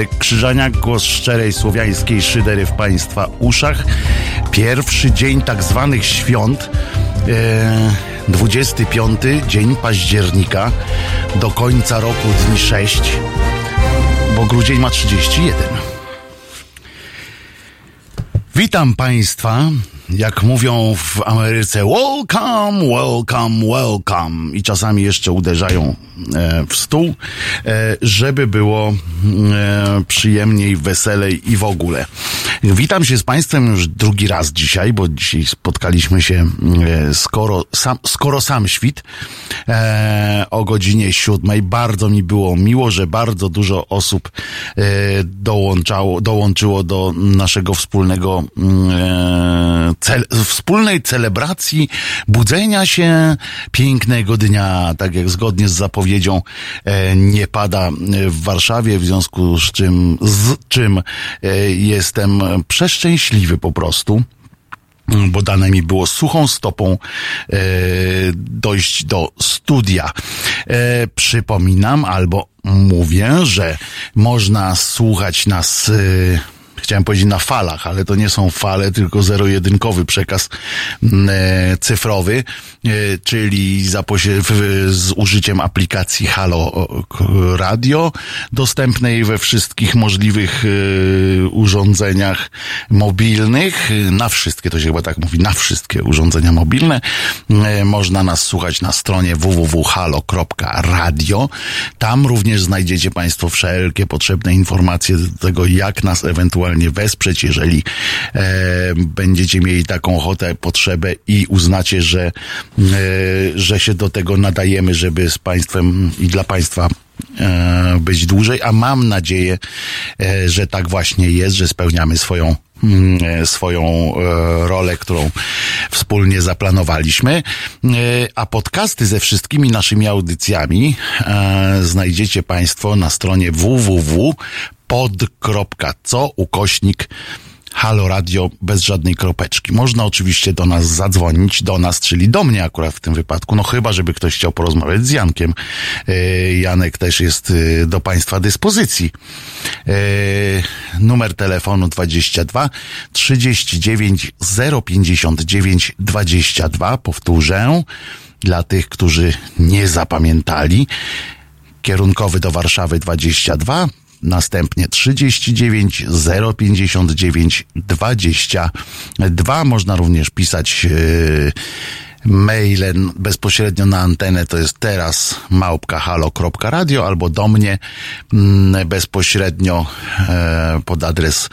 Wojtek Krzyżaniak, głos szczerej słowiańskiej szydery w Państwa uszach. Pierwszy dzień tak zwanych świąt, e, 25 dzień października, do końca roku dni 6, bo grudzień ma 31. Witam Państwa jak mówią w Ameryce, welcome, welcome, welcome. I czasami jeszcze uderzają w stół, e, żeby było e, przyjemniej, weselej i w ogóle. Witam się z Państwem już drugi raz dzisiaj, bo dzisiaj spotkaliśmy się skoro sam, skoro sam świt o godzinie siódmej. Bardzo mi było miło, że bardzo dużo osób dołączało, dołączyło do naszego wspólnego cel, wspólnej celebracji budzenia się pięknego dnia, tak jak zgodnie z zapowiedzią e, nie pada w Warszawie, w związku z czym, z czym e, jestem przeszczęśliwy po prostu bo dane mi było suchą stopą e, dojść do studia. E, przypominam albo mówię, że można słuchać nas e, chciałem powiedzieć na falach, ale to nie są fale, tylko zero-jedynkowy przekaz mm, e, cyfrowy, e, czyli za z użyciem aplikacji Halo Radio, dostępnej we wszystkich możliwych e, urządzeniach mobilnych, na wszystkie, to się chyba tak mówi, na wszystkie urządzenia mobilne. E, można nas słuchać na stronie www.halo.radio. Tam również znajdziecie Państwo wszelkie potrzebne informacje do tego, jak nas ewentualnie ewentualnie wesprzeć, jeżeli e, będziecie mieli taką ochotę, potrzebę i uznacie, że, e, że się do tego nadajemy, żeby z Państwem i dla Państwa e, być dłużej, a mam nadzieję, e, że tak właśnie jest, że spełniamy swoją mm, e, swoją rolę, którą wspólnie zaplanowaliśmy. A podcasty ze wszystkimi naszymi audycjami znajdziecie Państwo na stronie www pod.co ukośnik Halo Radio bez żadnej kropeczki. Można oczywiście do nas zadzwonić, do nas, czyli do mnie akurat w tym wypadku, no chyba, żeby ktoś chciał porozmawiać z Jankiem. E, Janek też jest e, do Państwa dyspozycji. E, numer telefonu 22 39 059 22. Powtórzę dla tych, którzy nie zapamiętali. Kierunkowy do Warszawy 22 następnie 39 059 22. Można również pisać yy, bezpośrednio na antenę, to jest teraz małpka.halo.radio albo do mnie yy, bezpośrednio yy, pod adres,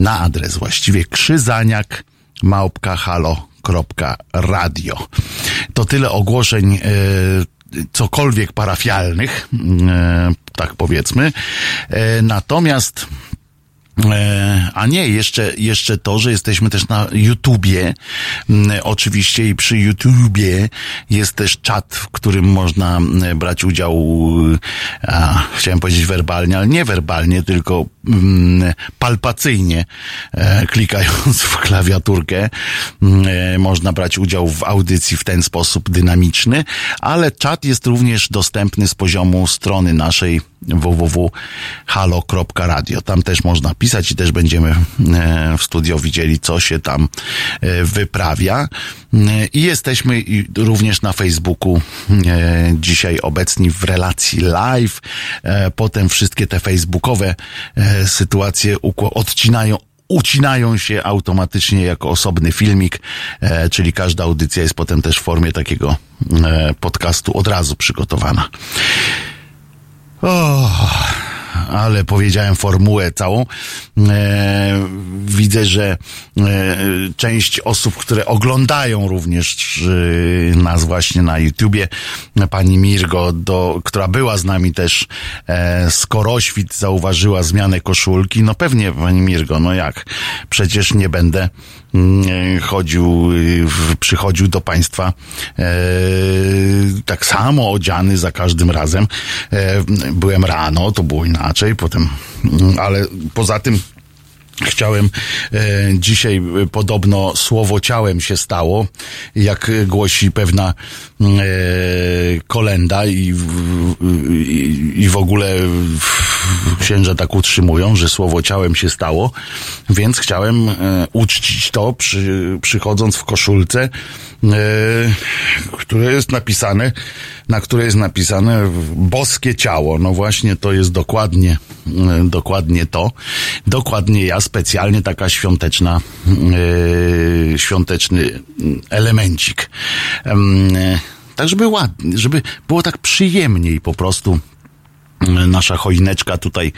na adres właściwie krzyzaniak małpka.halo.radio. To tyle ogłoszeń yy, cokolwiek parafialnych, e, tak powiedzmy. E, natomiast a nie, jeszcze, jeszcze to, że jesteśmy też na YouTubie. Mm, oczywiście i przy YouTubie jest też czat, w którym można mm, brać udział, a, chciałem powiedzieć werbalnie, ale nie werbalnie, tylko mm, palpacyjnie, e, klikając w klawiaturkę. E, można brać udział w audycji w ten sposób dynamiczny, ale czat jest również dostępny z poziomu strony naszej www.halo.radio. Tam też można pisać i też będziemy e, w studio widzieli, co się tam e, wyprawia. E, I jesteśmy również na Facebooku dzisiaj obecni w relacji live. Potem wszystkie te facebookowe sytuacje odcinają ucinają się automatycznie jako osobny filmik, czyli każda audycja jest potem też w formie takiego podcastu od razu przygotowana. Oh, ale powiedziałem formułę całą. E, widzę, że e, część osób, które oglądają również e, nas właśnie na YouTubie, pani Mirgo, do, która była z nami też e, z Koroświt, zauważyła zmianę koszulki. No pewnie, pani Mirgo, no jak? Przecież nie będę chodził, y, przychodził do państwa e, tak samo odziany za każdym razem. E, byłem rano, to było inaczej, potem, mm, ale poza tym Chciałem e, dzisiaj e, podobno słowo ciałem się stało, jak głosi pewna e, kolenda i, i, i w ogóle księża tak utrzymują, że słowo ciałem się stało, więc chciałem e, uczcić to, przy, przychodząc w koszulce, e, które jest napisane, na której jest napisane boskie ciało. No właśnie to jest dokładnie, e, dokładnie to. Dokładnie ja, specjalnie taka świąteczna, świąteczny elemencik. Tak, żeby ładnie, żeby było tak przyjemniej po prostu nasza choineczka tutaj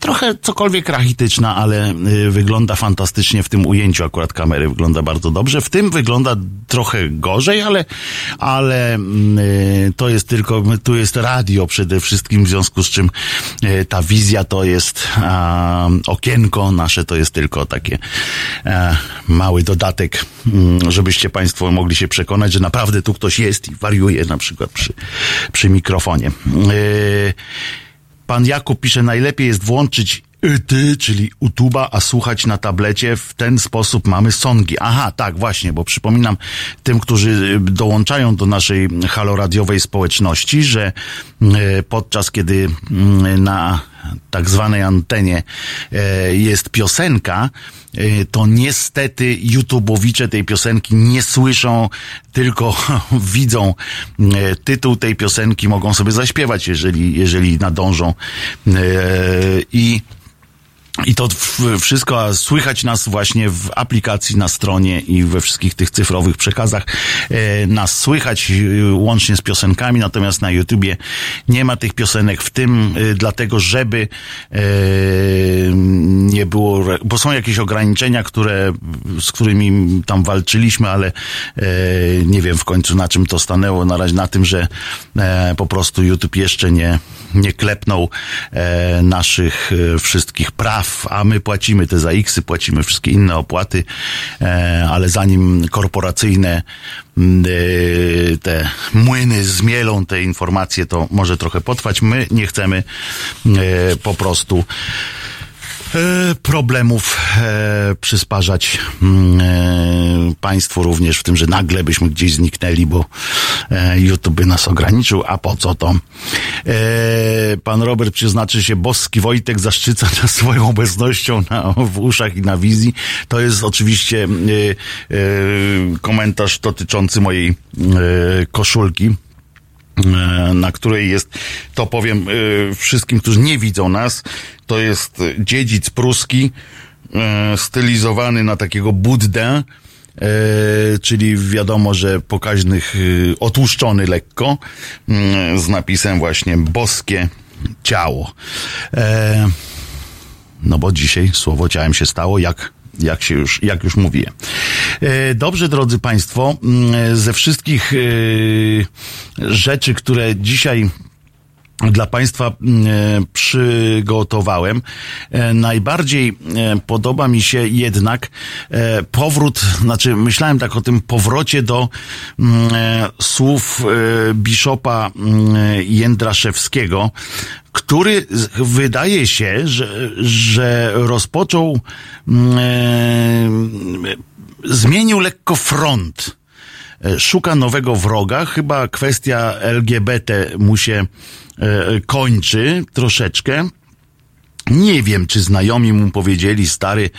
trochę cokolwiek rachityczna, ale y, wygląda fantastycznie w tym ujęciu akurat kamery wygląda bardzo dobrze. W tym wygląda trochę gorzej, ale, ale y, to jest tylko, tu jest radio przede wszystkim, w związku z czym y, ta wizja to jest a, okienko nasze, to jest tylko takie a, mały dodatek, mm, żebyście Państwo mogli się przekonać, że naprawdę tu ktoś jest i wariuje na przykład przy, przy mikrofonie. Pan Jakub pisze, najlepiej jest włączyć ty, czyli utuba, a słuchać na tablecie. W ten sposób mamy songi. Aha, tak, właśnie, bo przypominam tym, którzy dołączają do naszej haloradiowej społeczności, że podczas kiedy mm, na tak zwanej antenie e, jest piosenka, e, to niestety YouTubeowicze tej piosenki nie słyszą, tylko widzą tytuł tej piosenki, mogą sobie zaśpiewać, jeżeli, jeżeli nadążą. I i to wszystko słychać nas właśnie w aplikacji, na stronie i we wszystkich tych cyfrowych przekazach. E, nas słychać e, łącznie z piosenkami, natomiast na YouTubie nie ma tych piosenek w tym, e, dlatego żeby nie było, bo są jakieś ograniczenia, które, z którymi tam walczyliśmy, ale nie wiem w końcu na czym to stanęło. Na razie na tym, że po prostu YouTube jeszcze nie, nie klepnął naszych wszystkich praw a my płacimy te ZAX-y, płacimy wszystkie inne opłaty, e, ale zanim korporacyjne e, te młyny zmielą te informacje, to może trochę potrwać. My nie chcemy e, po prostu problemów e, przysparzać mm, e, państwu również w tym, że nagle byśmy gdzieś zniknęli, bo YouTube by nas ograniczył, a po co to? Pan Robert przyznaczy się, boski Wojtek zaszczyca nas swoją obecnością na, w uszach i na wizji. To jest oczywiście komentarz dotyczący mojej koszulki E, na której jest, to powiem e, wszystkim, którzy nie widzą nas, to jest dziedzic pruski, e, stylizowany na takiego Buddę, czyli wiadomo, że pokaźnych, otłuszczony lekko, z napisem właśnie boskie ciało. No bo dzisiaj słowo ciałem się stało, jak jak się już, jak już mówię. Dobrze, drodzy Państwo, mm, ze wszystkich e, rzeczy, które dzisiaj dla Państwa mm, e, przygotowałem. E, najbardziej podoba mi się jednak powrót, znaczy myślałem tak o tym powrocie do mm, słów biszopa Jędraszewskiego, który wydaje się, że, że rozpoczął, mm, e, zmienił lekko front. E, szuka nowego wroga. Chyba kwestia LGBT mu się e, kończy troszeczkę. Nie wiem, czy znajomi mu powiedzieli, stary,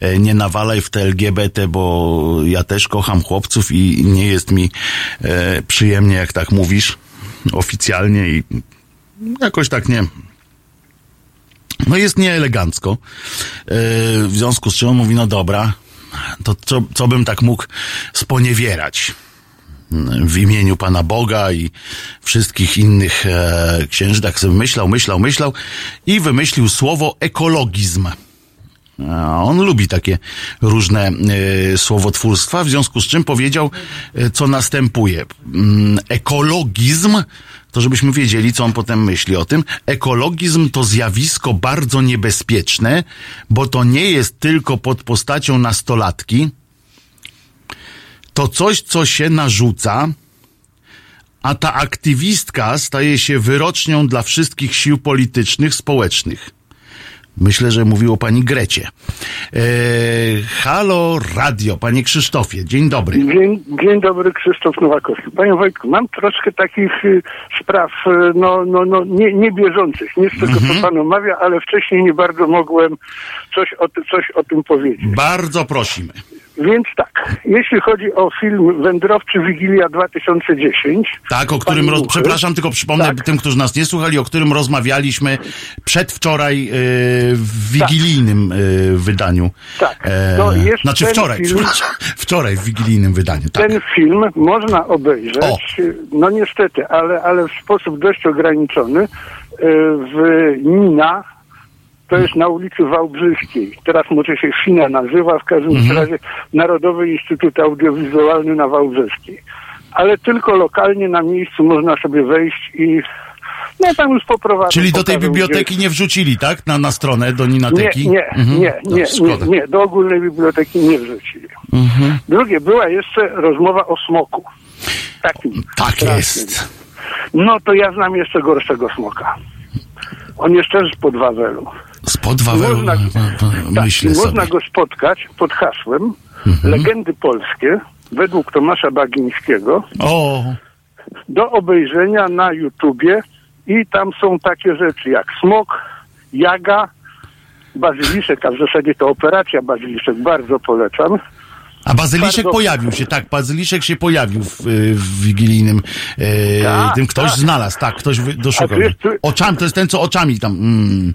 e, nie nawalaj w te LGBT, bo ja też kocham chłopców i nie jest mi przyjemnie, jak tak mówisz oficjalnie i jakoś tak nie. No jest nieelegancko. W związku z czym on mówi, no dobra, to co, co bym tak mógł sponiewierać? w imieniu Pana Boga i wszystkich innych e, księży, tak sobie myślał, myślał, myślał i wymyślił słowo ekologizm. On lubi takie różne e, słowotwórstwa, w związku z czym powiedział, e, co następuje. Mm, ekologizm to żebyśmy wiedzieli, co on potem myśli o tym. Ekologizm to zjawisko bardzo niebezpieczne, bo to nie jest tylko pod postacią nastolatki. To coś, co się narzuca, a ta aktywistka staje się wyrocznią dla wszystkich sił politycznych, społecznych. Myślę, że mówił o pani Grecie. E, halo Radio, panie Krzysztofie, dzień dobry. Dzień, dzień dobry, Krzysztof Nowakowski. Panie Wojtku, mam troszkę takich y, spraw, y, no, no, no, nie, nie bieżących. Nie z tego, co pan omawia, ale wcześniej nie bardzo mogłem coś o, coś o tym powiedzieć. Bardzo prosimy. Więc tak, jeśli chodzi o film Wędrowczy Wigilia 2010, Tak, o którym, roz... Przepraszam, tylko przypomnę Tak. tym, którzy nas nie słuchali, o którym rozmawialiśmy przedwczoraj e, w wigilijnym e, wydaniu. Tak. To jest znaczy wczoraj, film- wczoraj w wigilijnym wydaniu, tak. ten film można obejrzeć, O. no niestety, ale, ale w sposób dość ograniczony y, w Nina, to jest na ulicy Wałbrzyskiej. Teraz może się Fina nazywa, w każdym Mhm. razie Narodowy Instytut Audiowizualny na Wałbrzyskiej. Ale tylko lokalnie na miejscu można sobie wejść i no tam już poprowadzę. Czyli do tej biblioteki nie wrzucili, tak? Na, na stronę, do Ninateki? nie, nie, Mhm. nie, No, nie, nie, nie, do ogólnej biblioteki nie wrzucili. Mhm. Drugie, była jeszcze rozmowa o smoku. Takim. Tak strasznym. jest. No to ja znam jeszcze gorszego smoka. On jest też spod Wawelu. Spod Wawelu, Można, tak, myślę sobie. można go spotkać pod hasłem Mhm. Legendy Polskie według Tomasza Bagińskiego O, do obejrzenia na YouTubie i tam są takie rzeczy jak smok, jaga, bazyliszek, a w zasadzie to operacja bazyliszek, bardzo polecam. a Bazyliszek Bardzo- pojawił się, tak, Bazyliszek się pojawił w, w wigilijnym, e, Tak, tym ktoś tak. znalazł, tak, ktoś doszukał. Jest- Oczami, to jest ten, co oczami tam, mm.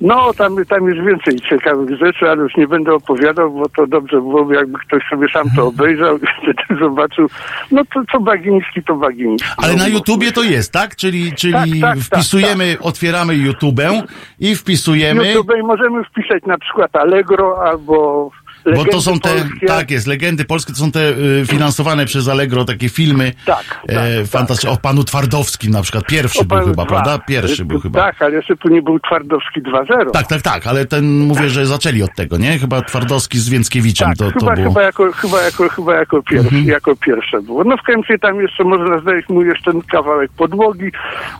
No, tam, tam jest więcej ciekawych rzeczy, ale już nie będę opowiadał, bo to dobrze byłoby, jakby ktoś sobie sam to obejrzał i wtedy zobaczył. No to co Bagiński, to Bagiński. Ale no, na mówmy YouTubie to jest, tak? Czyli, czyli Tak, tak, tak, wpisujemy, otwieramy YouTubę i wpisujemy, YouTube i możemy wpisać na przykład Allegro albo bo Legendy to są te, Polskie. tak jest, legendy polskie, to są te y, finansowane przez Allegro takie filmy. Tak, e, tak. O panu Twardowskim na przykład, pierwszy był chyba, dwa. prawda? Pierwszy był chyba. Tak, ale jeszcze tu nie był Twardowski 2.0. Tak, tak, tak, ale ten mówię, że zaczęli od tego, nie? Chyba Twardowski z Więckiewiczem Tak, to, to chyba, było. chyba, jako, chyba, jako, chyba jako, pierwszy, jako pierwsze było. No w końcu tam jeszcze można znaleźć mu jeszcze ten kawałek podłogi,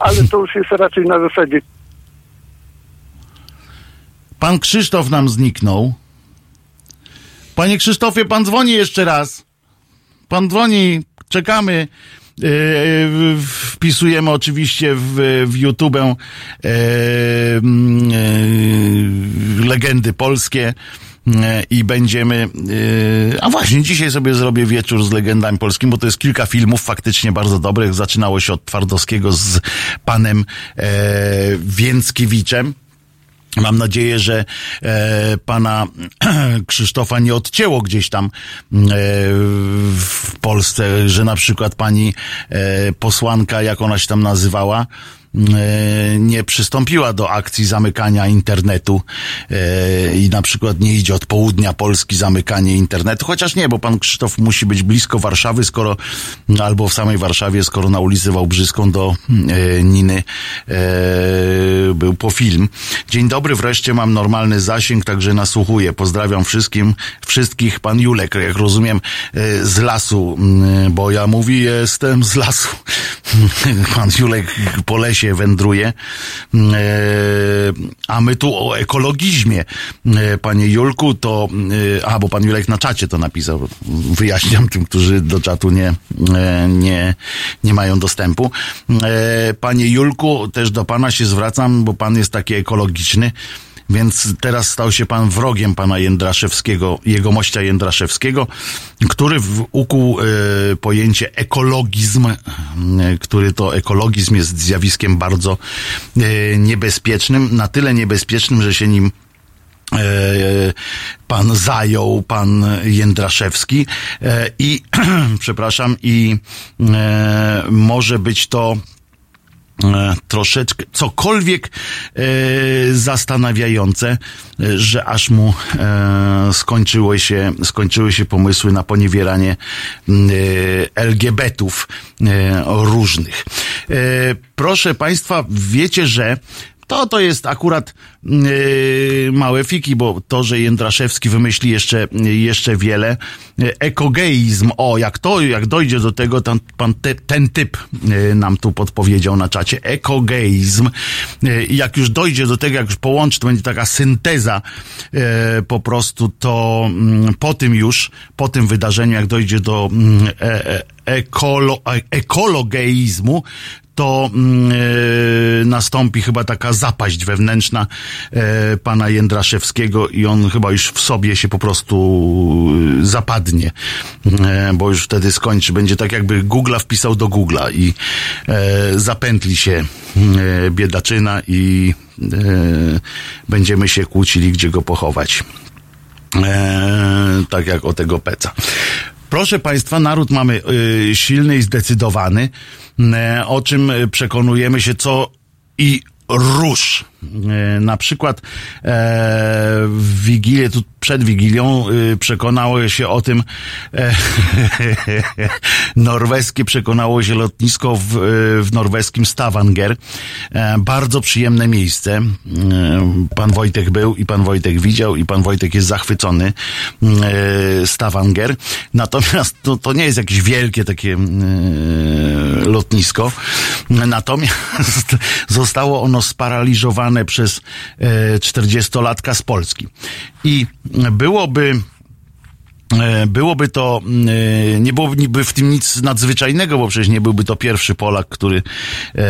ale to już jest raczej na zasadzie Pan Krzysztof nam zniknął. Panie Krzysztofie, pan dzwoni jeszcze raz. Pan dzwoni, czekamy. Yy, wpisujemy oczywiście w, w YouTube yy, yy, legendy polskie i będziemy. A właśnie, dzisiaj sobie zrobię wieczór z legendami polskimi, bo to jest kilka filmów faktycznie bardzo dobrych. Zaczynało się od Twardowskiego z panem e, Więckiewiczem. Mam nadzieję, że e, pana Krzysztofa nie odcięło gdzieś tam e, w Polsce, że na przykład pani e, posłanka, jak ona się tam nazywała, nie przystąpiła do akcji zamykania internetu e, i na przykład nie idzie od południa Polski zamykanie internetu, chociaż nie, bo pan Krzysztof musi być blisko Warszawy, skoro albo w samej Warszawie, skoro na ulicy Wałbrzyską do e, Niny e, był po film. Dzień dobry, wreszcie mam normalny zasięg, także nasłuchuję. Pozdrawiam wszystkim, wszystkich. Pan Julek, jak rozumiem, e, z lasu, bo ja mówi, jestem z lasu. Pan Julek po lesie wędruje. Mm, e, A my tu o ekologizmie. E, Panie Julku, to, e, a bo pan Julek na czacie to napisał. Wyjaśniam tym, którzy do czatu nie, nie, nie mają dostępu. Panie Julku, też do pana się zwracam, bo pan jest taki ekologiczny. Więc teraz stał się pan wrogiem pana Jędraszewskiego, jego mościa Jędraszewskiego, który ukuł e, pojęcie ekologizm, e, który to ekologizm jest zjawiskiem bardzo e, niebezpiecznym, na tyle niebezpiecznym, że się nim pan zajął, pan Jędraszewski. I, przepraszam, i może być to troszeczkę, cokolwiek e, zastanawiające, e, że aż mu e, skończyły, się, skończyły się pomysły na poniewieranie e, LGBT-ów e, różnych. E, proszę Państwa, wiecie, że to to jest akurat yy, małe fiki, bo to, że Jędraszewski wymyśli jeszcze, jeszcze wiele. Ekogeizm, o, jak to, jak dojdzie do tego, ten, pan te, ten typ yy, nam tu podpowiedział na czacie. Ekogeizm. Yy, jak już dojdzie do tego, jak już połączy, to będzie taka synteza yy, po prostu, to mm, po tym już, po tym wydarzeniu, jak dojdzie do mm, e, e, ekolo, ekologeizmu, to yy, nastąpi chyba taka zapaść wewnętrzna yy, pana Jędraszewskiego i on chyba już w sobie się po prostu yy, zapadnie, bo już wtedy skończy. Będzie tak jakby Google'a wpisał do Google'a i zapętli się biedaczyna i będziemy się kłócili, gdzie go pochować. tak jak o tego peca. Proszę Państwa, naród mamy y, silny i zdecydowany, y, o czym przekonujemy się co i róż. E, na przykład e, w Wigilię, tu przed Wigilią e, przekonało się o tym norweskie przekonało się lotnisko w, w norweskim Stavanger. Bardzo przyjemne miejsce. Pan Wojtek był i pan Wojtek widział i pan Wojtek jest zachwycony Stavanger. Natomiast to, to nie jest jakieś wielkie takie lotnisko. Natomiast zostało ono sparaliżowane przez 40-latka z Polski. I byłoby E, byłoby to, e, nie byłoby w tym nic nadzwyczajnego, bo przecież nie byłby to pierwszy Polak, który e,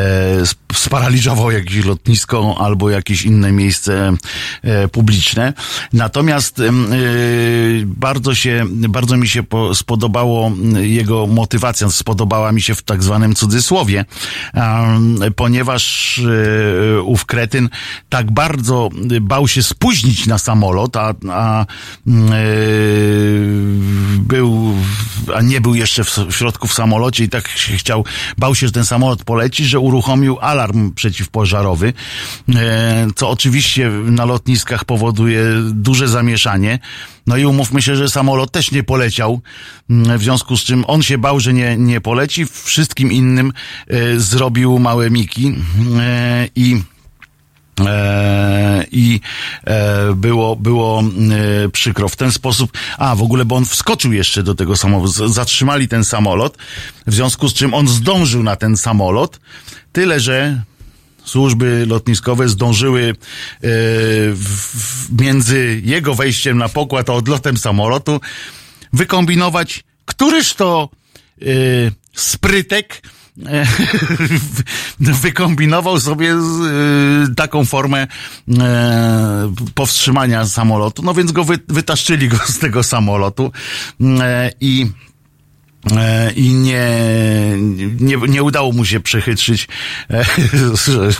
sparaliżował jakieś lotnisko albo jakieś inne miejsce publiczne. Natomiast bardzo się, bardzo mi się spodobało jego motywacja, spodobała mi się w tak zwanym cudzysłowie, ponieważ ów kretyn tak bardzo bał się spóźnić na samolot, a, a był, a nie był jeszcze w, środku w samolocie i tak się chciał, bał się, że ten samolot poleci, że uruchomił alarm przeciwpożarowy, e, co oczywiście na lotniskach powoduje duże zamieszanie. No i umówmy się, że samolot też nie poleciał, w związku z czym on się bał, że nie, nie poleci, wszystkim innym e, zrobił małe miki e, i I e, było, było e, przykro. W ten sposób, a w ogóle, bo on wskoczył jeszcze do tego samolotu, zatrzymali ten samolot, w związku z czym on zdążył na ten samolot, tyle że służby lotniskowe zdążyły między jego wejściem na pokład a odlotem samolotu wykombinować, któryż to sprytek wykombinował sobie y, taką formę e, powstrzymania samolotu, no więc go wy, wytaszczyli go z tego samolotu. E, i E, i nie, nie, nie udało mu się przechytrzyć, e,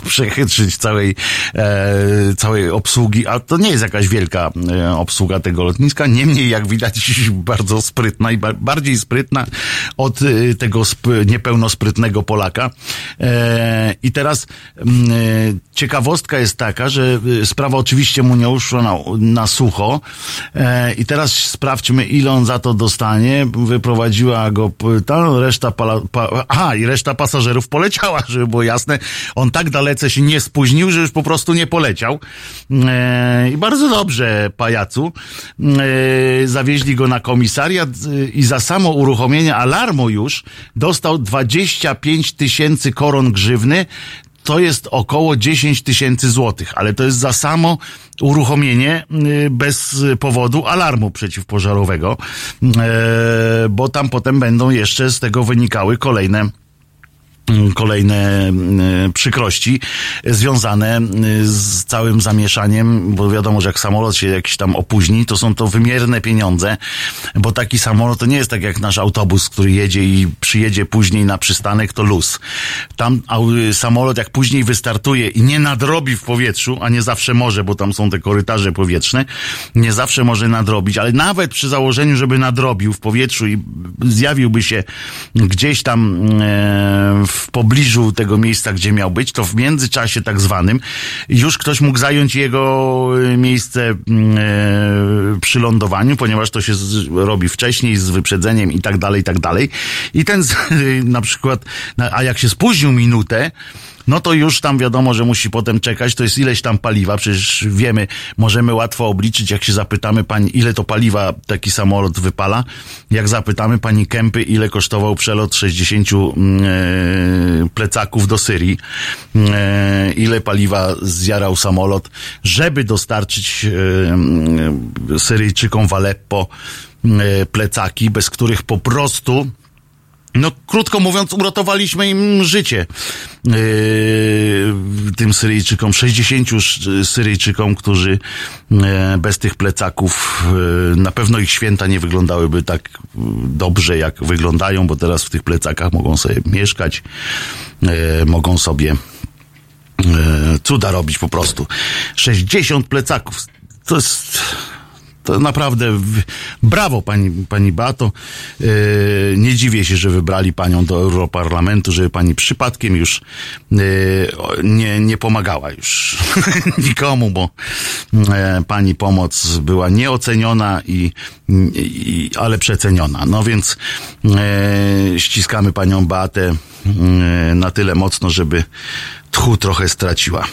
przechytrzyć całej, e, całej obsługi, a to nie jest jakaś wielka obsługa tego lotniska, niemniej jak widać bardzo sprytna i bardziej sprytna od tego niepełnosprytnego Polaka. I teraz ciekawostka jest taka, że sprawa oczywiście mu nie uszła na, na sucho i teraz sprawdźmy ile on za to dostanie. Wyprowadziła go, ta reszta, pala, pa, aha, i reszta pasażerów poleciała, żeby było jasne. On tak dalece się nie spóźnił, że już po prostu nie poleciał. E, I bardzo dobrze, pajacu. E, zawieźli go na komisariat e, i za samo uruchomienie alarmu już dostał 25 tysięcy koron grzywny, to jest około 10 tysięcy złotych, ale to jest za samo uruchomienie y, bez powodu alarmu przeciwpożarowego, e, bo tam potem będą jeszcze z tego wynikały kolejne kolejne mm, przykrości związane mm, z całym zamieszaniem, bo wiadomo, że jak samolot się jakiś tam opóźni, to są to wymierne pieniądze, bo taki samolot to nie jest tak jak nasz autobus, który jedzie i przyjedzie później na przystanek, to luz. Tam samolot jak później wystartuje i nie nadrobi w powietrzu, a nie zawsze może, bo tam są te korytarze powietrzne, nie zawsze może nadrobić, ale nawet przy założeniu, żeby nadrobił w powietrzu i zjawiłby się gdzieś tam e, w w pobliżu tego miejsca, gdzie miał być, to w międzyczasie tak zwanym już ktoś mógł zająć jego y, miejsce mm, e, przy lądowaniu, ponieważ to się robi wcześniej z wyprzedzeniem i tak dalej, i tak dalej. I ten na przykład, a jak się spóźnił minutę, no to już tam wiadomo, że musi potem czekać, to jest ileś tam paliwa, przecież wiemy, możemy łatwo obliczyć, jak się zapytamy pani, ile to paliwa taki samolot wypala, jak zapytamy pani Kępy, ile kosztował przelot 60 mm, e, plecaków do Syrii, e, ile paliwa zjarał samolot, żeby dostarczyć e, Syryjczykom w Aleppo plecaki, bez których po prostu no, krótko mówiąc, uratowaliśmy im życie. Yy, tym Syryjczykom, 60 Syryjczykom, którzy yy, bez tych plecaków, yy, na pewno ich święta nie wyglądałyby tak dobrze, jak wyglądają, bo teraz w tych plecakach mogą sobie mieszkać, mogą sobie cuda robić po prostu. 60 plecaków. To jest to naprawdę brawo pani, pani Bato. Yy, nie dziwię się, że wybrali panią do Europarlamentu, żeby pani przypadkiem już yy, nie, nie pomagała już nikomu, bo yy, pani pomoc była nieoceniona i, i ale przeceniona. No więc ściskamy panią Beatę na tyle mocno, żeby tchu trochę straciła.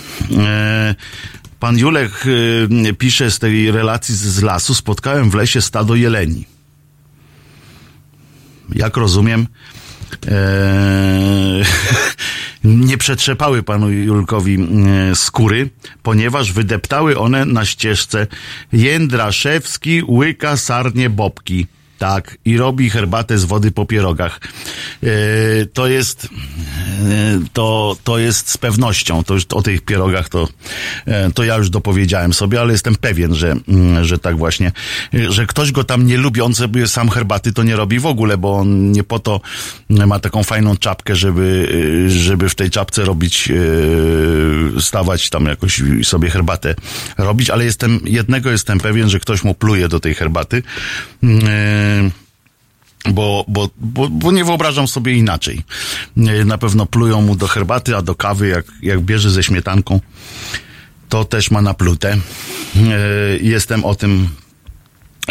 Pan Julek y, pisze z tej relacji z, z lasu, spotkałem w lesie stado jeleni. Jak rozumiem, e, nie przetrzepały panu Julkowi e, skóry, ponieważ wydeptały one na ścieżce Jędraszewski łyka sarnie bobki. Tak, i robi herbatę z wody po pierogach. Yy, to jest, yy, to, to jest z pewnością, to już o tych pierogach to, yy, to ja już dopowiedziałem sobie, ale jestem pewien, że, mm, że tak właśnie, że ktoś go tam nie lubi, on sobie sam herbaty to nie robi w ogóle, bo on nie po to ma taką fajną czapkę, żeby, żeby w tej czapce robić, stawać tam jakoś sobie herbatę robić, ale jestem, jednego jestem pewien, że ktoś mu pluje do tej herbaty bo, bo, bo, bo nie wyobrażam sobie inaczej. Na pewno plują mu do herbaty, a do kawy, jak, jak bierze ze śmietanką, to też ma naplute. Jestem o tym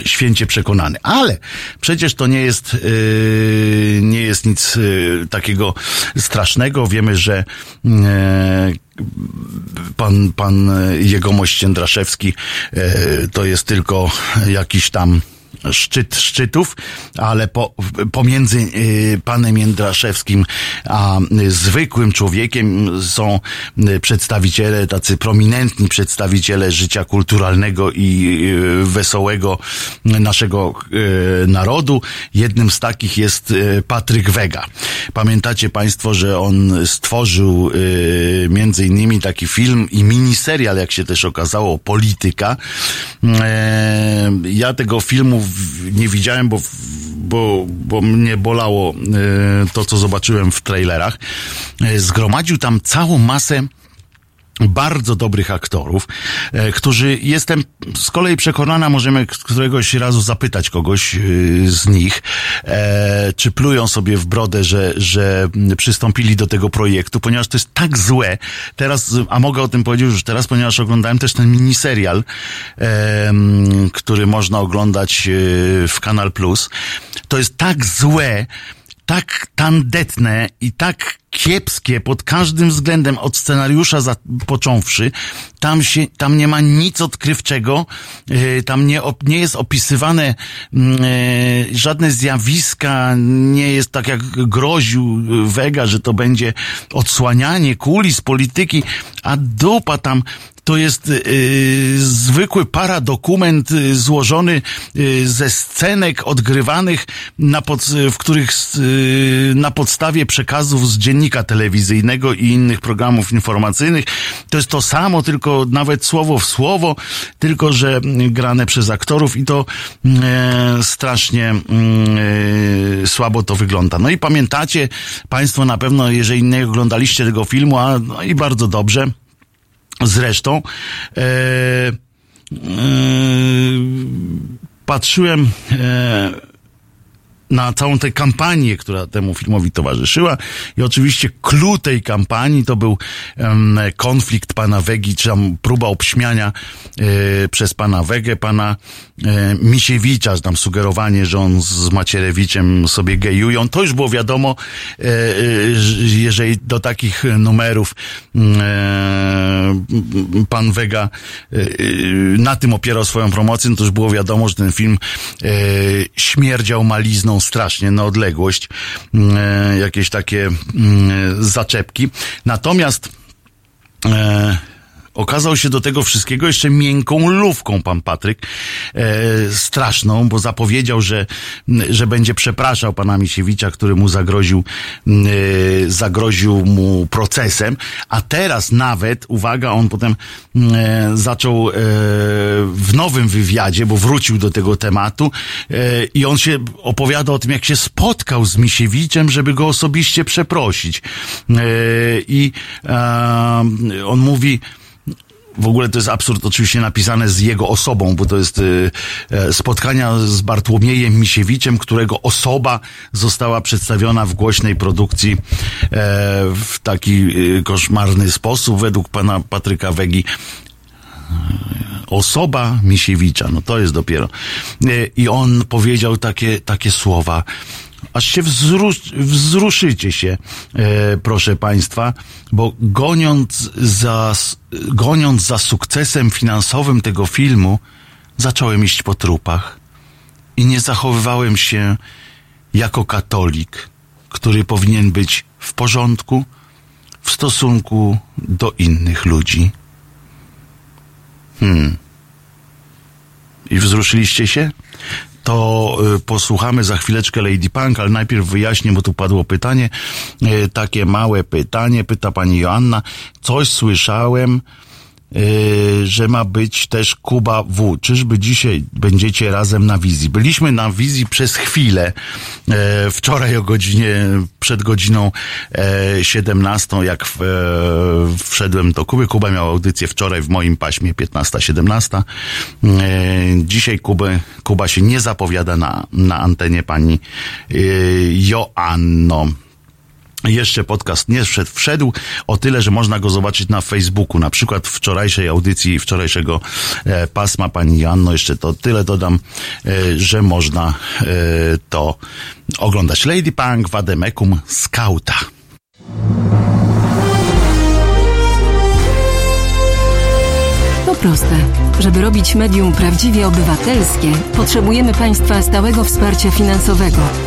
święcie przekonany. Ale przecież to nie jest, nie jest nic takiego strasznego. Wiemy, że pan, pan jegomość Jędraszewski to jest tylko jakiś tam szczyt szczytów, ale po, pomiędzy y, panem Jędraszewskim a y, zwykłym człowiekiem są y, przedstawiciele, tacy prominentni przedstawiciele życia kulturalnego i wesołego naszego narodu. Jednym z takich jest Patryk Wega. Pamiętacie Państwo, że on stworzył między innymi taki film i miniserial, jak się też okazało, Polityka. E, ja tego filmu nie widziałem, bo, bo, bo mnie bolało e, to, co zobaczyłem w trailerach. E, zgromadził tam całą masę bardzo dobrych aktorów, e, którzy jestem z kolei przekonana, możemy któregoś razu zapytać kogoś e, z nich, e, czy plują sobie w brodę, że, że przystąpili do tego projektu, ponieważ to jest tak złe. Teraz, a mogę o tym powiedzieć już teraz, ponieważ oglądałem też ten miniserial, który można oglądać w Kanal Plus. To jest tak złe, tak tandetne i tak kiepskie pod każdym względem od scenariusza za, począwszy. Tam się, tam nie ma nic odkrywczego, yy, tam nie, op, nie jest opisywane yy, żadne zjawiska, nie jest tak jak groził Vega, że to będzie odsłanianie kulis polityki, a dupa tam to jest y, zwykły paradokument y, złożony y, ze scenek odgrywanych, na pod, w których y, na podstawie przekazów z dziennika telewizyjnego i innych programów informacyjnych. To jest to samo, tylko nawet słowo w słowo, tylko że grane przez aktorów i to strasznie słabo to wygląda. No i pamiętacie Państwo na pewno, jeżeli nie oglądaliście tego filmu, a no i bardzo dobrze, Zresztą e, e, patrzyłem e, na całą tę kampanię, która temu filmowi towarzyszyła. I oczywiście clue tej kampanii to był um, konflikt pana Wegi, czy tam próba obśmiania e, przez pana Wegę, pana e, Misiewicza, tam sugerowanie, że on z Macierewiczem sobie gejują. To już było wiadomo, e, jeżeli do takich numerów mm, pan Wega na tym opierał swoją promocję, no to już było wiadomo, że ten film śmierdział malizną strasznie na odległość, mm, e, jakieś takie mm, zaczepki. Natomiast e, okazał się do tego wszystkiego jeszcze miękką lówką pan Patryk, e, straszną, bo zapowiedział, że, że będzie przepraszał pana Misiewicza, który mu zagroził, e, zagroził mu procesem, a teraz nawet, uwaga, on potem e, zaczął e, w nowym wywiadzie, bo wrócił do tego tematu e, i on się opowiada o tym, jak się spotkał z Misiewiczem, żeby go osobiście przeprosić. E, I on mówi, w ogóle to jest absurd oczywiście napisane z jego osobą, bo to jest y, e, spotkania z Bartłomiejem Misiewiczem, którego osoba została przedstawiona w głośnej produkcji e, w taki koszmarny sposób według pana Patryka Wegi osoba Misiewicza, no to jest dopiero. E, I on powiedział takie, takie słowa aż się wzrusz, wzruszycie się, e, proszę Państwa, bo goniąc za, goniąc za sukcesem finansowym tego filmu, zacząłem iść po trupach i nie zachowywałem się jako katolik, który powinien być w porządku w stosunku do innych ludzi. Hmm. I wzruszyliście się? To y, posłuchamy za chwileczkę Lady Punk, ale najpierw wyjaśnię, bo tu padło pytanie, y, takie małe pytanie, pyta pani Joanna, coś słyszałem, Yy, że ma być też Kuba W. Czyżby dzisiaj będziecie razem na wizji? Byliśmy na wizji przez chwilę. Yy, wczoraj o godzinie, przed godziną yy, 17, jak w, yy, wszedłem do Kuby. Kuba miał audycję wczoraj w moim paśmie 15-17. Yy, dzisiaj Kubę, Kuba się nie zapowiada na, na antenie pani Joanno. Jeszcze podcast nie wszedł, wszedł o tyle, że można go zobaczyć na Facebooku. Na przykład wczorajszej audycji, wczorajszego e, pasma pani Janno. Jeszcze to tyle dodam, e, że można e, to oglądać. Lady Punk, Wademekum, Skauta. To proste. Żeby robić medium prawdziwie obywatelskie, potrzebujemy Państwa stałego wsparcia finansowego.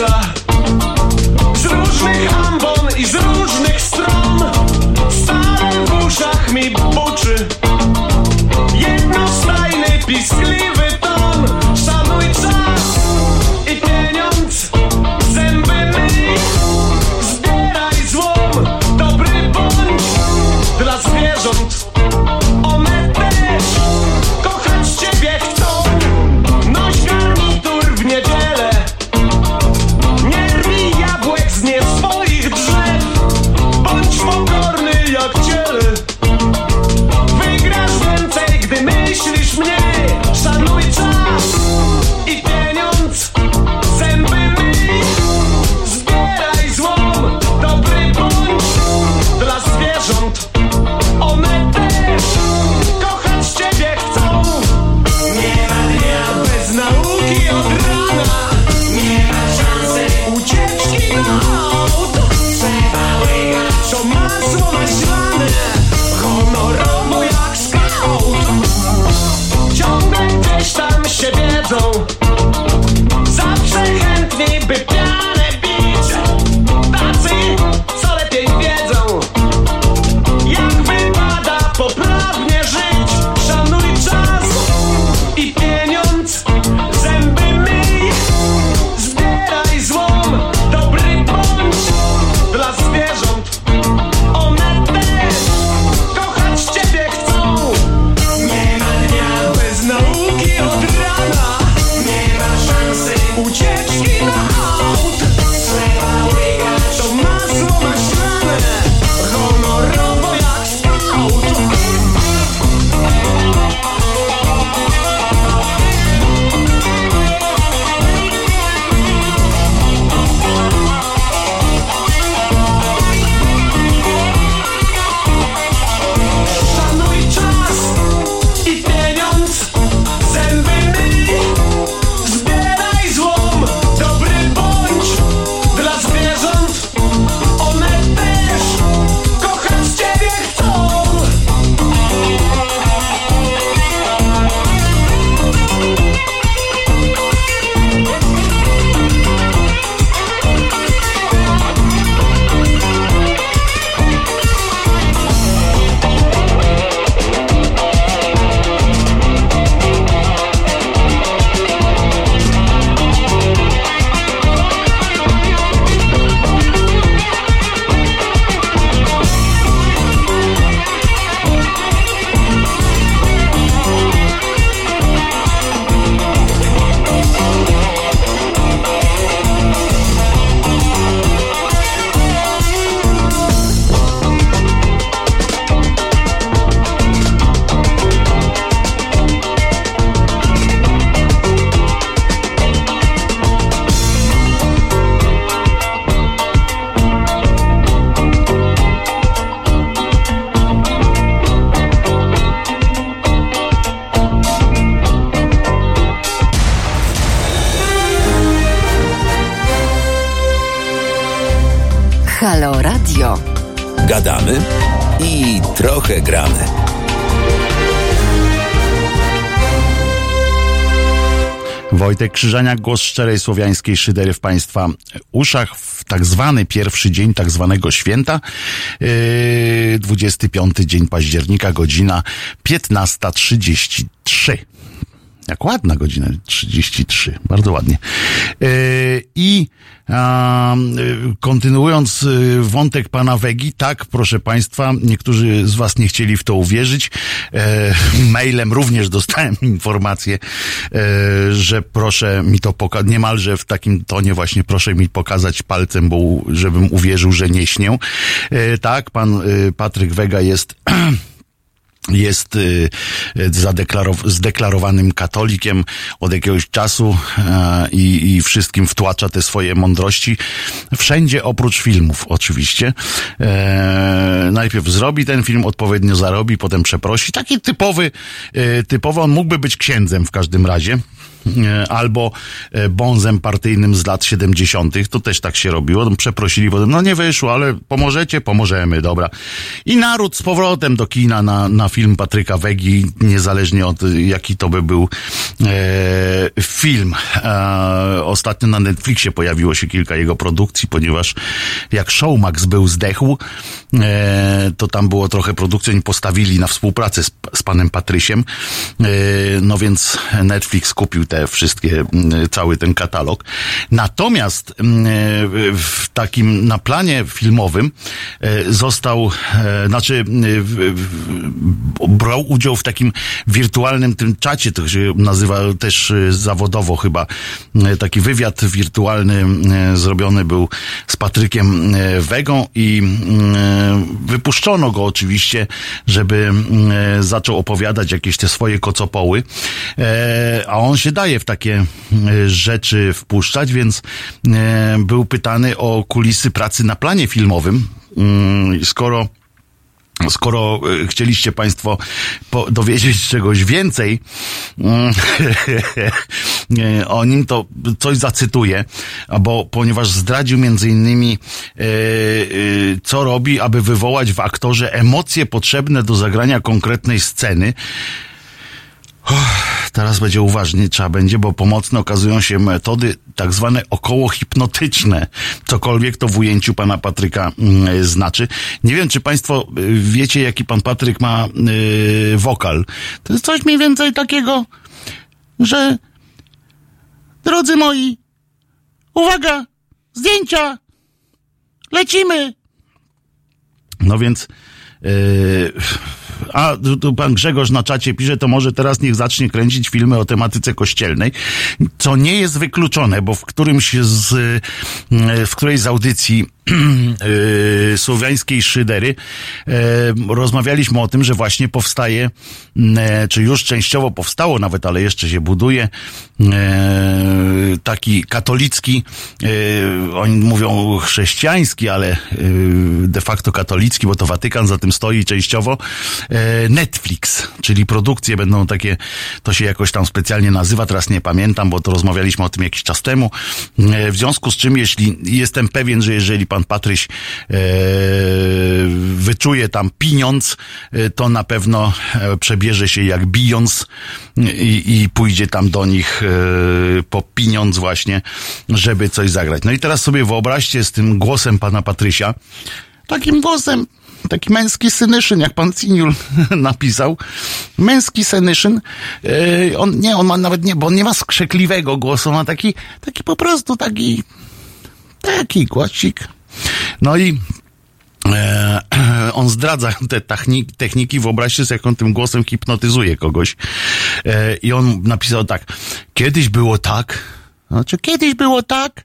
Nie Wojtek Krzyżaniak, głos szczerej słowiańskiej szydery w Państwa uszach w tak zwany pierwszy dzień tak zwanego święta, yy, 25 dzień października, godzina 15.33. Jak ładna godzina 33, bardzo ładnie. Yy, I a, y, kontynuując wątek pana Wegi, tak, proszę państwa, niektórzy z was nie chcieli w to uwierzyć. E, mailem również dostałem informację, e, że proszę mi to pokazać, niemalże w takim tonie właśnie proszę mi pokazać palcem, bo żebym uwierzył, że nie śnię. E, tak, pan y, Patryk Wega jest jest y, zdeklarowanym katolikiem od jakiegoś czasu e, i, i wszystkim wtłacza te swoje mądrości. Wszędzie oprócz filmów, oczywiście. E, najpierw zrobi ten film, odpowiednio zarobi, potem przeprosi. Taki typowy, e, typowy, on mógłby być księdzem w każdym razie albo e, bonzem partyjnym z lat 70. To też tak się robiło. Przeprosili potem, no nie wyszło, ale pomożecie? Pomożemy, dobra. I naród z powrotem do kina na, na film Patryka Wegi, niezależnie od jaki to by był e, film. E, ostatnio na Netflixie pojawiło się kilka jego produkcji, ponieważ jak Showmax był zdechł, e, to tam było trochę produkcji, oni postawili na współpracę z, z panem Patrysiem, e, no więc Netflix kupił te wszystkie, m, cały ten katalog. Natomiast m, w takim, na planie filmowym e, został, e, znaczy e, brał udział w takim wirtualnym tym czacie, to się nazywa też zawodowo chyba, taki wywiad wirtualny zrobiony był z Patrykiem Wegą i wypuszczono go oczywiście, żeby zaczął opowiadać jakieś te swoje kocopoły, a on się daje w takie e, rzeczy wpuszczać, więc e, był pytany o kulisy pracy na planie filmowym. Mm, Skoro Skoro e, chcieliście Państwo dowiedzieć czegoś więcej mm, o nim, to coś zacytuję, bo ponieważ zdradził między innymi, co robi, aby wywołać w aktorze emocje potrzebne do zagrania konkretnej sceny. Teraz będzie uważnie, trzeba będzie, bo pomocne okazują się metody tak zwane okołohipnotyczne. Cokolwiek to w ujęciu pana Patryka mm, znaczy. Nie wiem, czy państwo y, wiecie, jaki pan Patryk ma y, wokal. To jest coś mniej więcej takiego, że drodzy moi, uwaga, zdjęcia, lecimy. No więc yy, a tu, pan Grzegorz na czacie pisze, to może teraz niech zacznie kręcić filmy o tematyce kościelnej, co nie jest wykluczone, bo w którymś z, y, w którejś z audycji słowiańskiej szydery e, rozmawialiśmy o tym, że właśnie powstaje, e, czy już częściowo powstało nawet, ale jeszcze się buduje e, taki katolicki, oni mówią chrześcijański, ale de facto katolicki, bo to Watykan za tym stoi częściowo, Netflix, czyli produkcje będą takie, to się jakoś tam specjalnie nazywa, teraz nie pamiętam, bo to rozmawialiśmy o tym jakiś czas temu. W związku z czym, jeśli jestem pewien, że jeżeli pan Patryś e, wyczuje tam pieniądz, e, to na pewno e, przebierze się jak bijąc i, i pójdzie tam do nich e, po pieniądz właśnie, żeby coś zagrać. No i teraz sobie wyobraźcie z tym głosem pana Patrysia, takim głosem, taki męski synyszyn, jak pan Ciniul napisał. Męski synyszyn. Yy, on, nie, on ma nawet nie, bo on nie ma skrzekliwego głosu, ma taki, taki po prostu taki, taki głosik. No i e, on zdradza te techniki, wyobraźcie sobie, jak on tym głosem hipnotyzuje kogoś. E, I on napisał tak, kiedyś było tak, znaczy kiedyś było tak,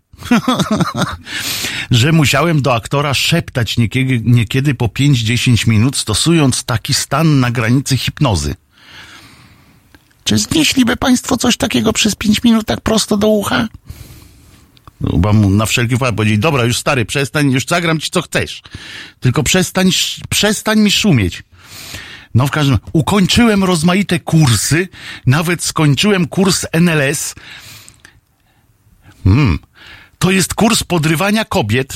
że musiałem do aktora szeptać niekiedy, niekiedy po 5-10 minut, stosując taki stan na granicy hipnozy. Czy znieśliby Państwo coś takiego przez 5 minut tak prosto do ucha? No, Chyba mu na wszelki wypadek powiedzieć, dobra, już stary, przestań, już zagram ci co chcesz. Tylko przestań, przestań mi szumieć. No w każdym ukończyłem rozmaite kursy, nawet skończyłem kurs NLS. Hmm. To jest kurs podrywania kobiet.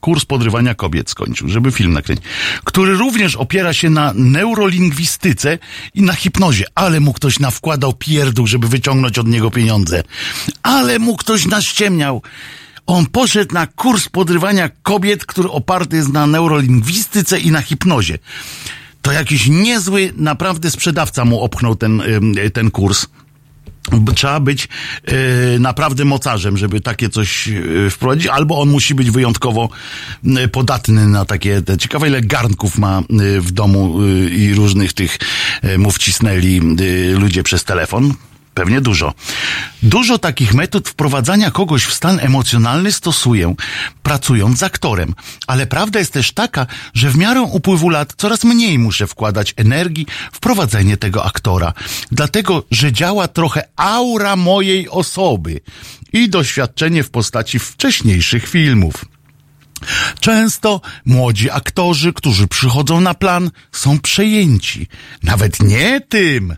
Kurs podrywania kobiet skończył, żeby film nakręcić. Który również opiera się na neurolingwistyce i na hipnozie. Ale mu ktoś nawkładał pierdół, żeby wyciągnąć od niego pieniądze. Ale mu ktoś naściemniał. On poszedł na kurs podrywania kobiet, który oparty jest na neurolingwistyce i na hipnozie. To jakiś niezły, naprawdę sprzedawca mu opchnął ten, ten kurs. Trzeba być e, naprawdę mocarzem, żeby takie coś e, wprowadzić, albo on musi być wyjątkowo e, podatny na takie. Te, ciekawe, ile garnków ma w domu i różnych tych mu wcisnęli ludzie przez telefon. Pewnie dużo. Dużo takich metod wprowadzania kogoś w stan emocjonalny stosuję, pracując z aktorem. Ale prawda jest też taka, że w miarę upływu lat coraz mniej muszę wkładać energii w prowadzenie tego aktora. Dlatego, że działa trochę aura mojej osoby i doświadczenie w postaci wcześniejszych filmów. Często młodzi aktorzy, którzy przychodzą na plan, są przejęci. Nawet nie tym,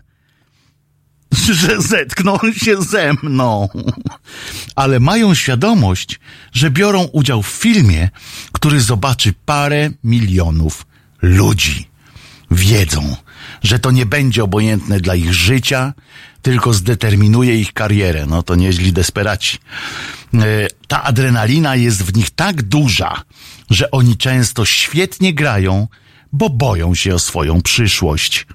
że zetkną się ze mną. Ale mają świadomość, że biorą udział w filmie, który zobaczy parę milionów ludzi. Wiedzą, że to nie będzie obojętne dla ich życia, tylko zdeterminuje ich karierę. No to nieźli desperaci. E, Ta adrenalina jest w nich tak duża, że oni często świetnie grają, bo boją się o swoją przyszłość.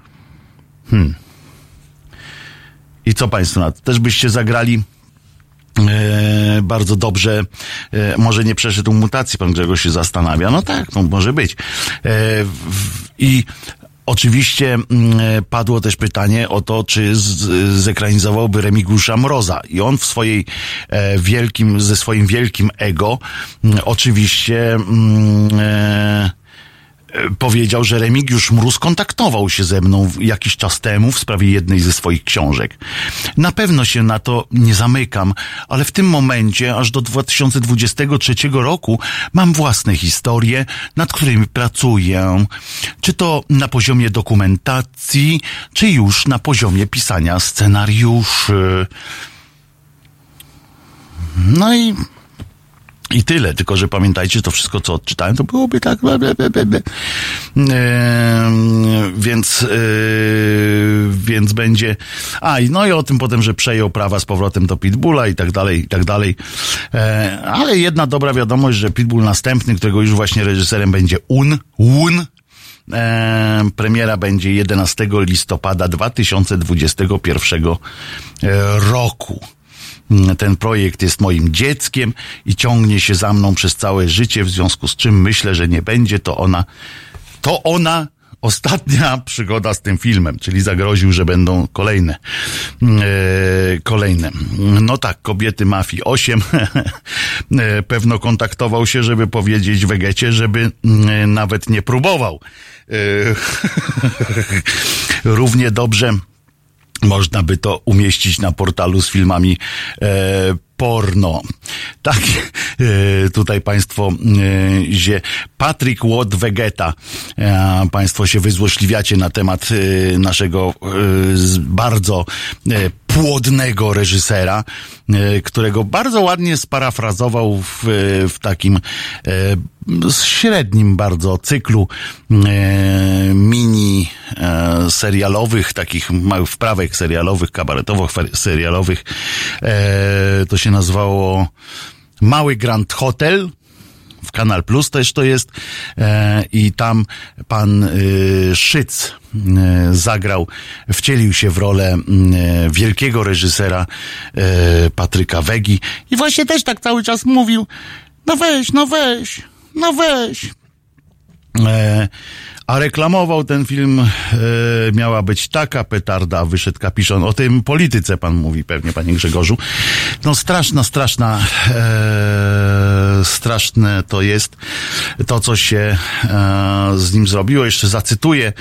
I co Państwo na to? Też byście zagrali e, bardzo dobrze, e, może nie przeszedł mutacji, pan Grzegorz się zastanawia. No tak, no, może być. W, I oczywiście mm, padło też pytanie o to, czy zekranizowałby Remigusza Mroza. I on w swojej wielkim, ze swoim wielkim ego mm, oczywiście mm, e, powiedział, że Remigiusz Mróz kontaktował się ze mną jakiś czas temu w sprawie jednej ze swoich książek. Na pewno się na to nie zamykam, ale w tym momencie, aż do 2023 roku, mam własne historie, nad którymi pracuję. Czy to na poziomie dokumentacji, czy już na poziomie pisania scenariuszy. No i i tyle, tylko że pamiętajcie, to wszystko, co odczytałem, to byłoby tak. Ble, ble, ble, ble. Ehm, więc, yy, więc będzie. A, no i o tym potem, że przejął prawa z powrotem do Pitbulla i tak dalej, i tak dalej. E, ale jedna dobra wiadomość, że Pitbull następny, którego już właśnie reżyserem będzie Un, Un, E, premiera będzie 11 listopada 2021 roku. Mm, Ten projekt jest moim dzieckiem i ciągnie się za mną przez całe życie, w związku z czym myślę, że nie będzie to ona, to ona ostatnia przygoda z tym filmem, czyli zagroził, że będą kolejne. E, kolejne. No tak, kobiety mafii 8. E, Pewno kontaktował się, żeby powiedzieć Wegecie, żeby mm, nawet nie próbował. E, Równie dobrze można by to umieścić na portalu z filmami e, porno. Tak, e, tutaj państwo e, zie Patrick Watt Vegeta. E, państwo się wyzłośliwiacie na temat e, naszego e, bardzo e, płodnego reżysera, e, którego bardzo ładnie sparafrazował w, w takim średnim bardzo cyklu e, mini e, serialowych, takich małych wprawek serialowych, kabaretowych serialowych. E, to się nazywało Mały Grand Hotel. W Kanal Plus też to jest. E, i tam pan y, Szyc y, zagrał, wcielił się w rolę y, wielkiego reżysera Patryka Wegi. I właśnie też tak cały czas mówił, no weź, no weź, no weź. E, a reklamował ten film, e, miała być taka petarda, wyszedł kapiszon. O tym polityce pan mówi pewnie, panie Grzegorzu. No straszna, straszna, e, straszne to jest to, co się e, z nim zrobiło. Jeszcze zacytuję.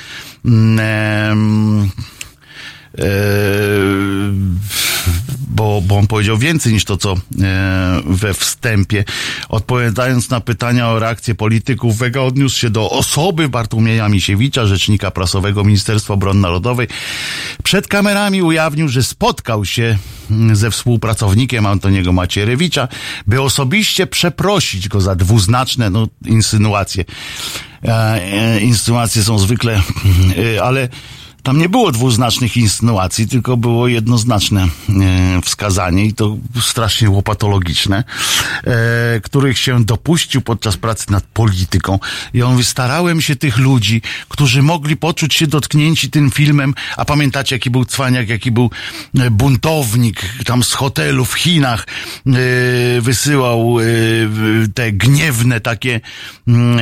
mm, e, bo, bo on powiedział więcej niż to, co e, we wstępie. Odpowiadając na pytania o reakcję polityków, Wega odniósł się do osoby Bartłomieja Misiewicza, rzecznika prasowego Ministerstwa Obrony Narodowej. Przed kamerami ujawnił, że spotkał się mm, ze współpracownikiem Antoniego Macierewicza, by osobiście przeprosić go za dwuznaczne no, insynuacje. E, e, insynuacje są zwykle, e, ale tam nie było dwuznacznych insynuacji, tylko było jednoznaczne e, wskazanie i to strasznie łopatologiczne, e, których się dopuścił podczas pracy nad polityką. I on mówi, starałem się tych ludzi, którzy mogli poczuć się dotknięci tym filmem, a pamiętacie jaki był cwaniak, jaki był e, buntownik tam z hotelu w Chinach, wysyłał te gniewne takie mm,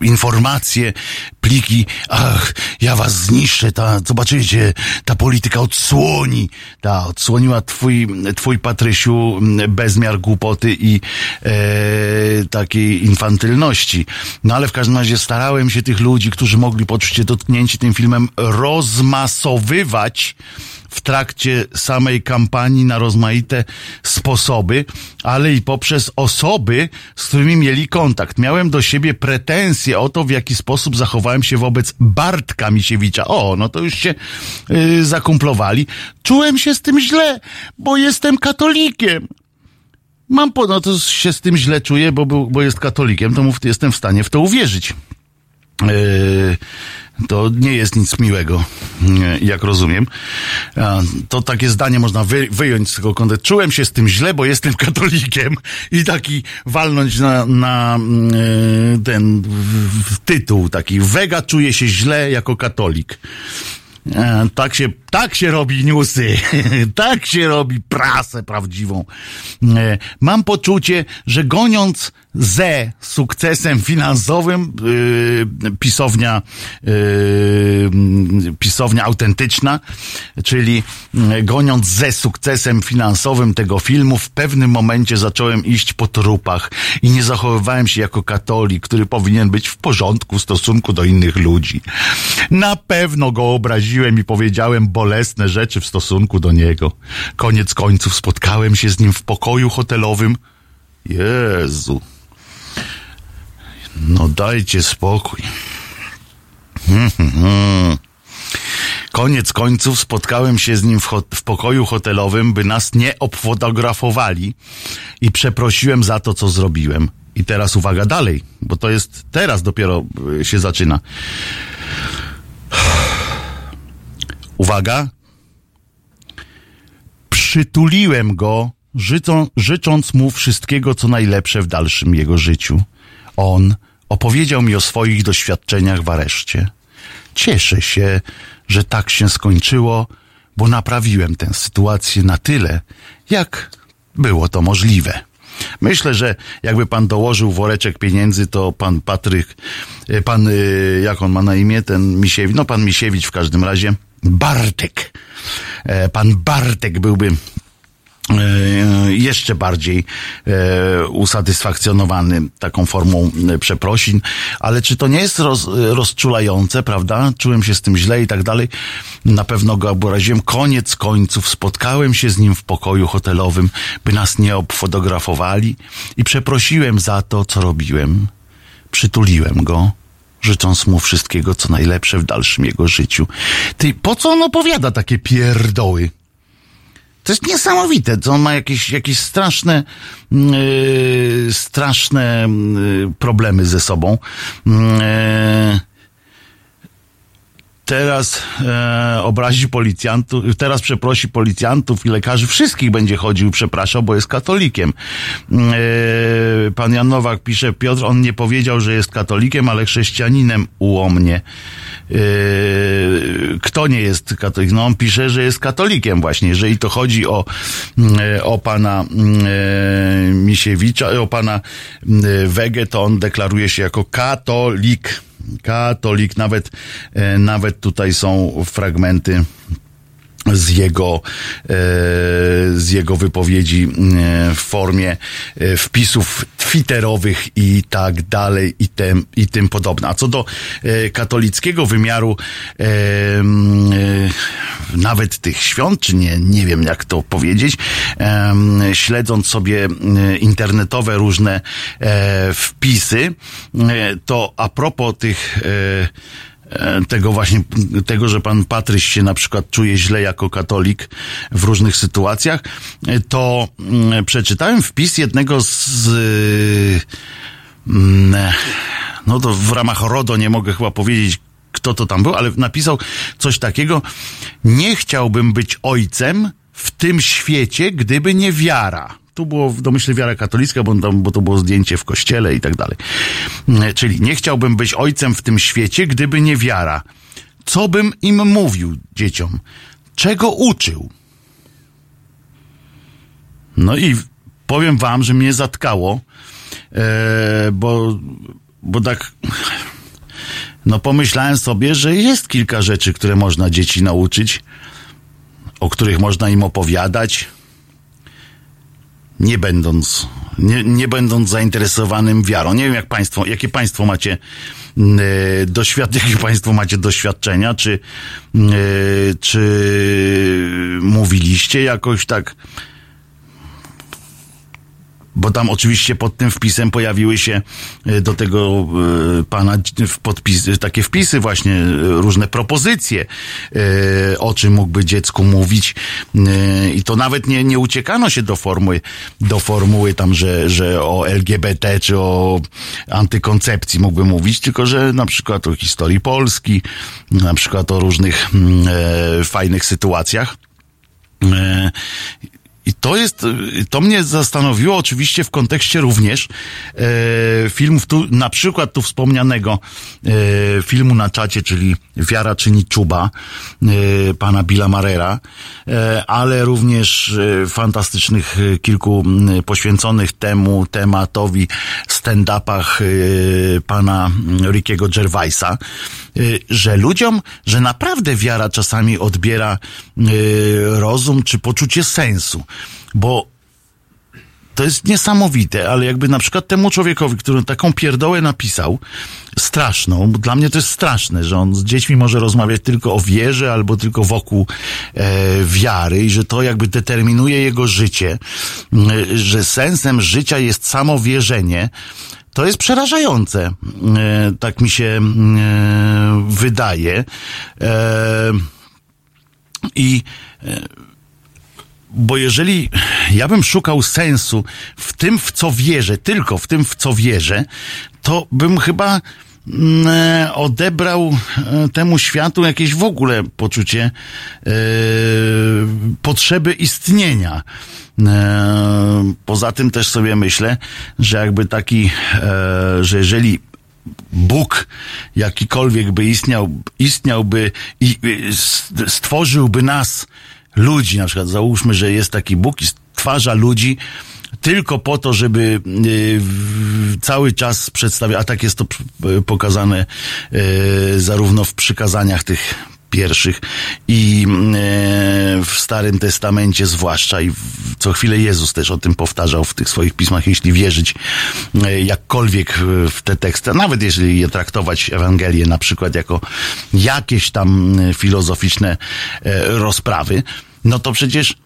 informacje, pliki, ach, ja was zniszczę, ta, zobaczycie, ta polityka odsłoni, ta odsłoniła twój, twój Patrysiu bezmiar głupoty i e, takiej infantylności. No ale w każdym razie starałem się tych ludzi, którzy mogli poczuć się dotknięci tym filmem, rozmasowywać w trakcie samej kampanii na rozmaite sposoby, ale i poprzez osoby, z którymi mieli kontakt. Miałem do siebie pretensje o to, w jaki sposób zachowałem się wobec Bartka Misiewicza. O, no to już się yy, zakumplowali. Czułem się z tym źle, bo jestem katolikiem. Mam po, no to się z tym źle czuję, bo, bo jest katolikiem, to mów, jestem w stanie w to uwierzyć. Yy, to nie jest nic miłego, jak rozumiem. To takie zdanie można wy, wyjąć z tego kontekstu. Czułem się z tym źle, bo jestem katolikiem i taki walnąć na, na yy, ten w- w tytuł taki. Wega czuje się źle jako katolik. E, Tak się, tak się robi newsy, tak się robi prasę prawdziwą. E, Mam poczucie, że goniąc ze sukcesem finansowym, yy, pisownia, pisownia autentyczna, czyli goniąc ze sukcesem finansowym tego filmu, w pewnym momencie zacząłem iść po trupach i nie zachowywałem się jako katolik, który powinien być w porządku w stosunku do innych ludzi. Na pewno go obraziłem i powiedziałem bolesne rzeczy w stosunku do niego. Koniec końców spotkałem się z nim w pokoju hotelowym. Jezu. No dajcie spokój. Koniec końców spotkałem się z nim w, w pokoju hotelowym, by nas nie obfotografowali i przeprosiłem za to, co zrobiłem. I teraz uwaga dalej, bo to jest teraz dopiero y, się zaczyna. Uwaga. Przytuliłem go, życzą, życząc mu wszystkiego, co najlepsze w dalszym jego życiu. On opowiedział mi o swoich doświadczeniach w areszcie. Cieszę się, że tak się skończyło, bo naprawiłem tę sytuację na tyle, jak było to możliwe. Myślę, że jakby pan dołożył woreczek pieniędzy, to pan Patryk, e, pan, e, jak on ma na imię, ten Misiewicz, no pan Misiewicz w każdym razie, Bartek. E, Pan Bartek byłby e, jeszcze bardziej e, usatysfakcjonowany taką formą przeprosin, ale czy to nie jest roz, rozczulające, prawda? Czułem się z tym źle i tak dalej. Na pewno go obraziłem. Koniec końców spotkałem się z nim w pokoju hotelowym, by nas nie obfotografowali i przeprosiłem za to, co robiłem. Przytuliłem go życząc mu wszystkiego, co najlepsze w dalszym jego życiu. Ty, po co on opowiada takie pierdoły? To jest niesamowite, to on ma jakieś, jakieś straszne, yy, straszne yy, problemy ze sobą. Yy, teraz e, obrazi policjantów, teraz przeprosi policjantów i lekarzy, wszystkich będzie chodził, przepraszał, bo jest katolikiem. E, pan Jan Nowak pisze, Piotr, on nie powiedział, że jest katolikiem, ale chrześcijaninem ułomnie. E, kto nie jest katolikiem? No on pisze, że jest katolikiem właśnie. Jeżeli to chodzi o, e, o pana e, Misiewicza, o pana e, Wegę, to on deklaruje się jako katolik katolik, nawet, nawet tutaj są fragmenty z jego, e, z jego wypowiedzi e, w formie e, wpisów twitterowych i tak dalej i tym, i tym podobne. A co do katolickiego wymiaru nawet tych świąt, czy nie, nie wiem jak to powiedzieć, śledząc sobie internetowe różne wpisy, to a propos tych tego właśnie, tego, że pan Patryś się na przykład czuje źle jako katolik w różnych sytuacjach, e, to mm, przeczytałem wpis jednego z mm, no to w ramach RODO nie mogę chyba powiedzieć, kto to tam był, ale napisał coś takiego, nie chciałbym być ojcem w tym świecie, gdyby nie wiara. Tu było w domyśle wiara katolicka, bo, tam, bo to było zdjęcie w kościele i tak dalej. Mm, Czyli nie chciałbym być ojcem w tym świecie, gdyby nie wiara. Co bym im mówił dzieciom? Czego uczył? No i powiem wam, że mnie zatkało, e, bo, bo tak, no pomyślałem sobie, że jest kilka rzeczy, które można dzieci nauczyć, o których można im opowiadać, nie będąc, nie, nie będąc zainteresowanym wiarą. Nie wiem, jak państwo, jakie państwo macie e, doświad, jakie państwo macie doświadczenia, czy, e, czy mówiliście jakoś tak, bo tam oczywiście pod tym wpisem pojawiły się e, do tego e, pana podpis, takie wpisy właśnie, e, różne propozycje, o czym mógłby dziecku mówić i to nawet nie, nie uciekano się do formuły, do formuły tam, że, że o LGBT czy o antykoncepcji mógłby mówić, tylko że na przykład o historii Polski, na przykład o różnych mm, fajnych sytuacjach. I to jest, y, to mnie zastanowiło oczywiście w kontekście również e, filmów tu, na przykład tu wspomnianego e, filmu na czacie, czyli Wiara czyni czuba e, pana Billa Marera, e, ale również e, fantastycznych e, kilku poświęconych temu tematowi stand-upach e, pana Rickiego Gervaisa, e, że ludziom, że naprawdę wiara czasami odbiera e, rozum czy poczucie sensu. Bo to jest niesamowite, ale jakby na przykład temu człowiekowi, który taką pierdołę napisał, straszną, bo dla mnie to jest straszne, że on z dziećmi może rozmawiać tylko o wierze albo tylko wokół e, wiary i że to jakby determinuje jego życie, e, że sensem życia jest samo wierzenie, to jest przerażające. E, tak mi się wydaje. E, I e, bo jeżeli ja bym szukał sensu w tym, w co wierzę, tylko w tym, w co wierzę, to bym chyba mm, e, odebrał e, temu światu jakieś w ogóle poczucie e, potrzeby istnienia. E, poza tym też sobie myślę, że jakby taki, e, że jeżeli Bóg jakikolwiek by istniał, istniałby i stworzyłby nas, ludzi, na przykład załóżmy, że jest taki Bóg i stwarza ludzi, tylko po to, żeby y, cały czas przedstawiać, a tak jest to p- pokazane y, zarówno w przykazaniach tych pierwszych i e, w Starym Testamencie zwłaszcza i co chwilę Jezus też o tym powtarzał w tych swoich pismach, jeśli wierzyć e, jakkolwiek e, w te teksty, a nawet jeżeli je traktować Ewangelię na przykład jako jakieś tam filozoficzne rozprawy, no to przecież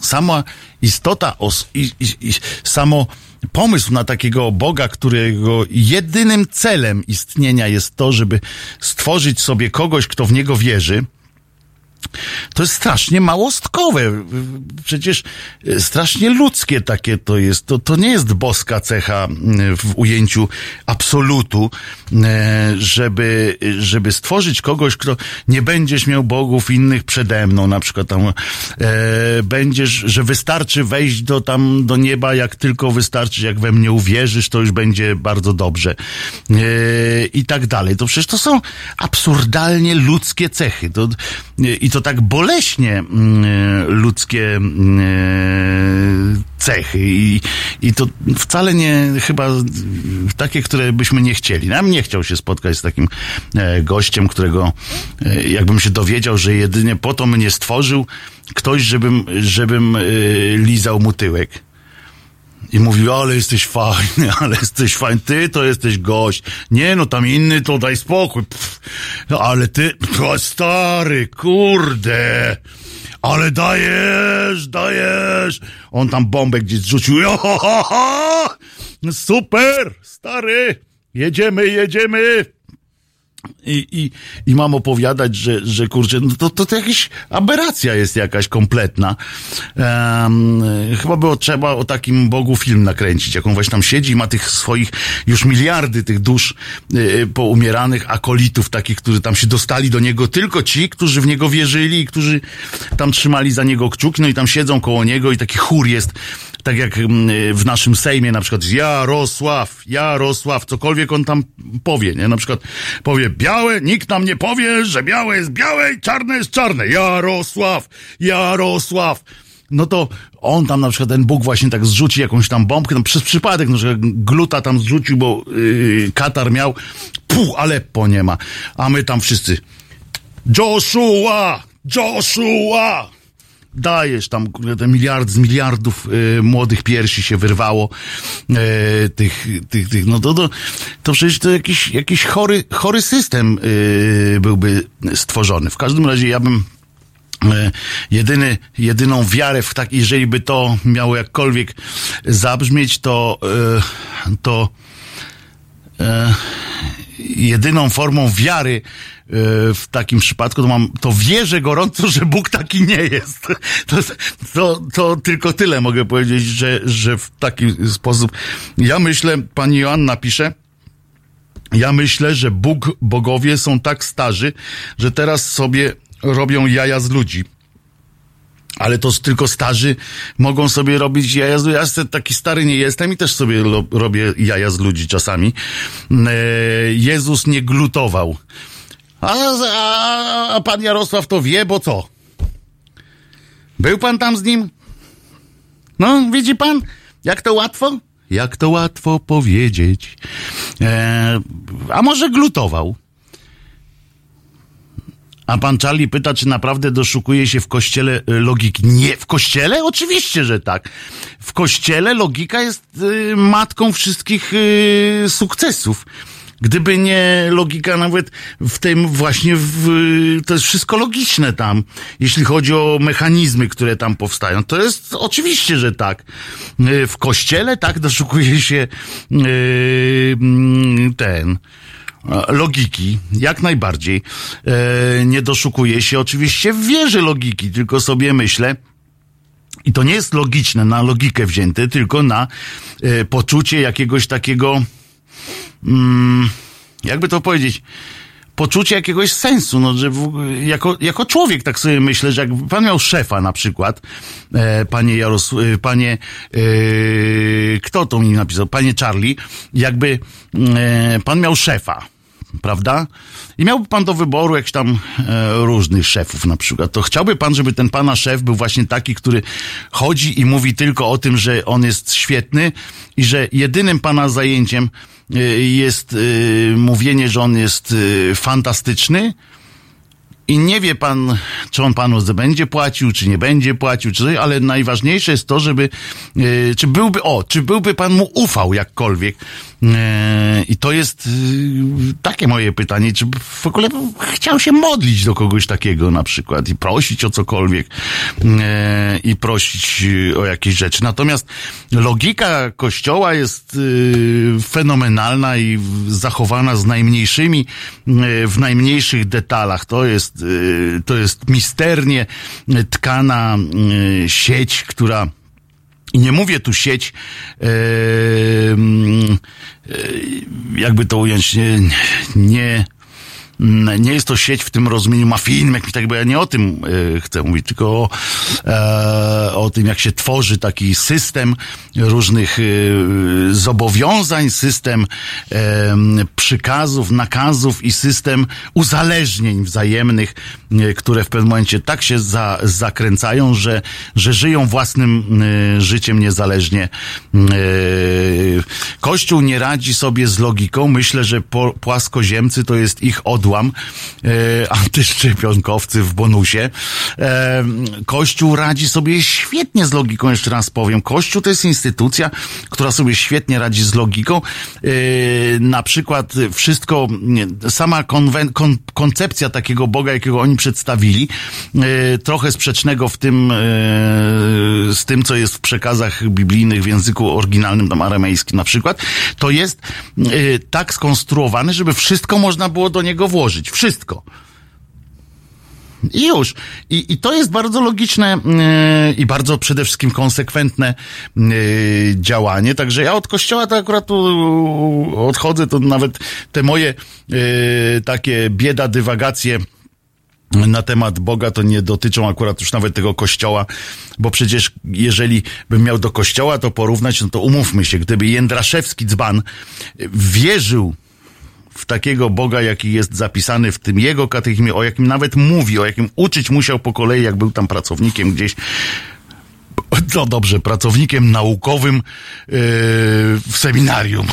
sama istota, os, i, i, i, samo pomysł na takiego Boga, którego jedynym celem istnienia jest to, żeby stworzyć sobie kogoś, kto w niego wierzy, to jest strasznie małostkowe. Przecież e, strasznie ludzkie takie to jest. To, to nie jest boska cecha w ujęciu absolutu, e, żeby, żeby stworzyć kogoś, kto nie będziesz miał bogów innych przede mną, na przykład tam e, będziesz, że wystarczy wejść do tam do nieba, jak tylko wystarczy, jak we mnie uwierzysz, to już będzie bardzo dobrze. I tak dalej. To przecież to są absurdalnie ludzkie cechy. To, I to tak boleśnie mm, ludzkie mm, cechy. I, I to wcale nie chyba takie, które byśmy nie chcieli. Nam nie chciał się spotkać z takim e, gościem, którego e, jakbym się dowiedział, że jedynie po to mnie stworzył ktoś, żebym, żebym e, lizał mu tyłek. I mówił, ale jesteś fajny, ale jesteś fajny, ty to jesteś gość. Nie no, tam inny to daj spokój. Pff, ale ty, to stary, kurde. Ale dajesz, dajesz. On tam bombę gdzieś zrzucił. Super, stary. Jedziemy, jedziemy. I, i, I mam opowiadać, że, że kurczę, no to, to, to jakaś aberracja jest jakaś kompletna. Um, chyba było trzeba o takim Bogu film nakręcić, jak on właśnie tam siedzi i ma tych swoich już miliardy tych dusz y, poumieranych akolitów, takich, którzy tam się dostali do niego, tylko ci, którzy w niego wierzyli i którzy tam trzymali za niego kciuki, no i tam siedzą koło niego i taki chór jest tak jak mm, w naszym Sejmie na przykład Jarosław, Jarosław, cokolwiek on tam powie, nie? Na przykład powie białe, nikt nam nie powie, że białe jest białe i czarne jest czarne. Jarosław, Jarosław. No to on tam na przykład, ten Bóg właśnie tak zrzuci jakąś tam bombkę, no przez przypadek, no, że gluta tam zrzucił, bo yy, Katar miał, puh, Aleppo nie ma. A my tam wszyscy Joshua, Joshua, dajesz tam kurde, te miliard z miliardów y, młodych piersi się wyrwało y, tych, tych, tych, no to, to, to przecież to jakiś, jakiś chory, chory system y, byłby stworzony. W każdym razie ja bym y, jedyny, jedyną wiarę w tak, jeżeli by to miało jakkolwiek zabrzmieć, to, y, to e, jedyną formą wiary e, w takim przypadku, to mam, to wierzę gorąco, że Bóg taki nie jest. To, to, to tylko tyle mogę powiedzieć, że, że w taki sposób. Ja myślę, pani Joanna pisze, ja myślę, że Bóg, bogowie są tak starzy, że teraz sobie robią jaja z ludzi. Ale to tylko starzy mogą sobie robić jaja z ludzi. Ja taki stary nie jestem i też sobie robię jaja z ludzi czasami. E, Jezus nie glutował. A, a, a pan Jarosław to wie, bo co? Był pan tam z nim? No, widzi pan? Jak to łatwo? Jak to łatwo powiedzieć. E, a może glutował? A pan Charlie pyta, czy naprawdę doszukuje się w kościele y, logiki. Nie, w kościele? Oczywiście, że tak. W kościele logika jest y, matką wszystkich y, sukcesów. Gdyby nie logika nawet w tym właśnie, w, to jest wszystko logiczne tam, jeśli chodzi o mechanizmy, które tam powstają. To jest oczywiście, że tak. Y, W kościele tak doszukuje się y, mm, ten logiki, jak najbardziej. E, nie doszukuje się. Oczywiście w logiki, tylko sobie myślę, i to nie jest logiczne, na logikę wzięte, tylko na e, poczucie jakiegoś takiego, mm, jakby to powiedzieć, poczucie jakiegoś sensu, no, że w, jako, jako człowiek tak sobie myślę, że jak pan miał szefa na przykład, e, panie Jarosław, e, panie, e, kto to mi napisał, panie Charlie, jakby e, pan miał szefa, prawda? I miałby pan do wyboru jakichś tam e, różnych szefów na przykład. To chciałby pan, żeby ten pana szef był właśnie taki, który chodzi i mówi tylko o tym, że on jest świetny i że jedynym pana zajęciem e, jest e, mówienie, że on jest e, fantastyczny, i nie wie pan, czy on panu będzie płacił, czy nie będzie płacił, czy ale najważniejsze jest to, żeby, e, czy byłby, o, czy byłby pan mu ufał jakkolwiek. E, I to jest e, takie moje pytanie, czy w ogóle chciał się modlić do kogoś takiego na przykład i prosić o cokolwiek i prosić o jakieś rzeczy. Natomiast logika kościoła jest fenomenalna i zachowana z najmniejszymi, w najmniejszych detalach. To jest, e, to jest misternie tkana e, sieć, która i nie mówię tu sieć, e, jakby to ująć, nie, nie, nie jest to sieć w tym rozumieniu mafijnym, jakimś tak, bo ja nie o tym e, chcę mówić, tylko o, e, o tym, jak się tworzy taki system różnych e, zobowiązań, system przykazów, nakazów i system uzależnień wzajemnych, e, które w pewnym momencie tak się za, zakręcają, że, że żyją własnym życiem niezależnie. Kościół nie radzi sobie z logiką. Myślę, że po, płaskoziemcy to jest ich odłam. E, antyszczepionkowcy w bonusie. E, Kościół radzi sobie świetnie z logiką, jeszcze raz powiem. Kościół to jest instytucja, która sobie świetnie radzi z logiką. E, na przykład wszystko, sama konwen, kon, koncepcja takiego Boga, jakiego oni przedstawili, e, trochę sprzecznego w tym, e, z tym, co jest w przekazach biblijnych w języku oryginalnym, tam aramejskim na przykład, to jest e, tak skonstruowany, żeby wszystko można było do niego włożyć. Wszystko. I już. I, I to jest bardzo logiczne yy, i bardzo przede wszystkim konsekwentne yy, działanie. Także ja od kościoła to akurat tu odchodzę, to nawet te moje yy, takie bieda dywagacje na temat Boga to nie dotyczą akurat już nawet tego kościoła, bo przecież jeżeli bym miał do kościoła to porównać, no to umówmy się, gdyby Jędraszewski dzban wierzył w takiego Boga, jaki jest zapisany w tym jego katechizmie, o jakim nawet mówi, o jakim uczyć musiał po kolei, jak był tam pracownikiem gdzieś. No dobrze, pracownikiem naukowym yy, w seminarium.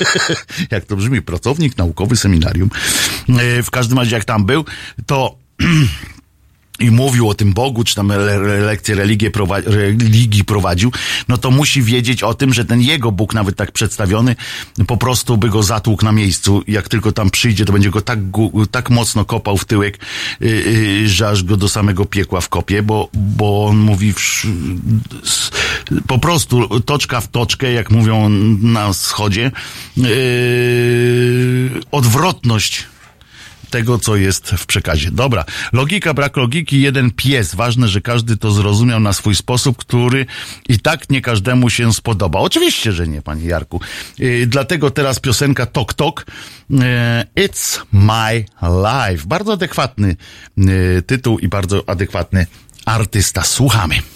jak to brzmi, pracownik naukowy seminarium. Yy, w każdym razie, jak tam był, to i mówił o tym Bogu, czy tam le- le- lekcje religię prowa- religii prowadził, no to musi wiedzieć o tym, że ten jego Bóg, nawet tak przedstawiony, po prostu by go zatłukł na miejscu. Jak tylko tam przyjdzie, to będzie go tak, tak mocno kopał w tyłek, yy, yy, że aż go do samego piekła wkopie, bo, bo on mówi s- po prostu toczka w toczkę, jak mówią na wschodzie, yy, odwrotność tego, co jest w przekazie. Dobra, logika, brak logiki, jeden pies. Ważne, że każdy to zrozumiał na swój sposób, który i tak nie każdemu się spodoba. Oczywiście, że nie, panie Jarku. Yy, dlatego teraz piosenka Tok Tok. Yy, It's My Life. Bardzo adekwatny yy, tytuł i bardzo adekwatny artysta. Słuchamy.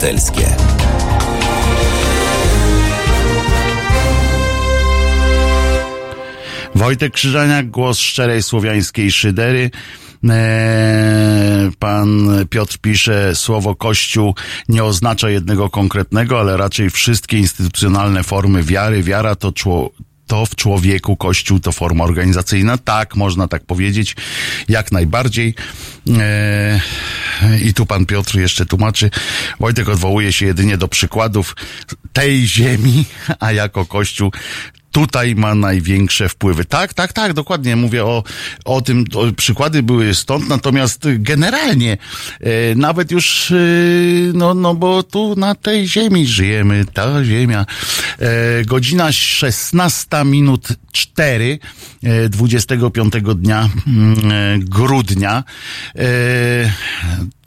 Obywatelskie. Wojtek Krzyżaniak, głos szczerej słowiańskiej szydery. Eee, Pan Piotr pisze, słowo Kościół nie oznacza jednego konkretnego, ale raczej wszystkie instytucjonalne formy wiary. Wiara to czło, to w człowieku Kościół to forma organizacyjna. Tak, można tak powiedzieć, jak najbardziej. I tu pan Piotr jeszcze tłumaczy. Wojtek odwołuje się jedynie do przykładów tej ziemi, a jako Kościół tutaj ma największe wpływy. Tak, tak, tak, dokładnie. Mówię o, o tym, o, przykłady były stąd, natomiast generalnie, e, nawet już, e, no, no, bo tu na tej ziemi żyjemy, ta ziemia. E, godzina 16 minut 4, e, 25 dnia mm, e, grudnia.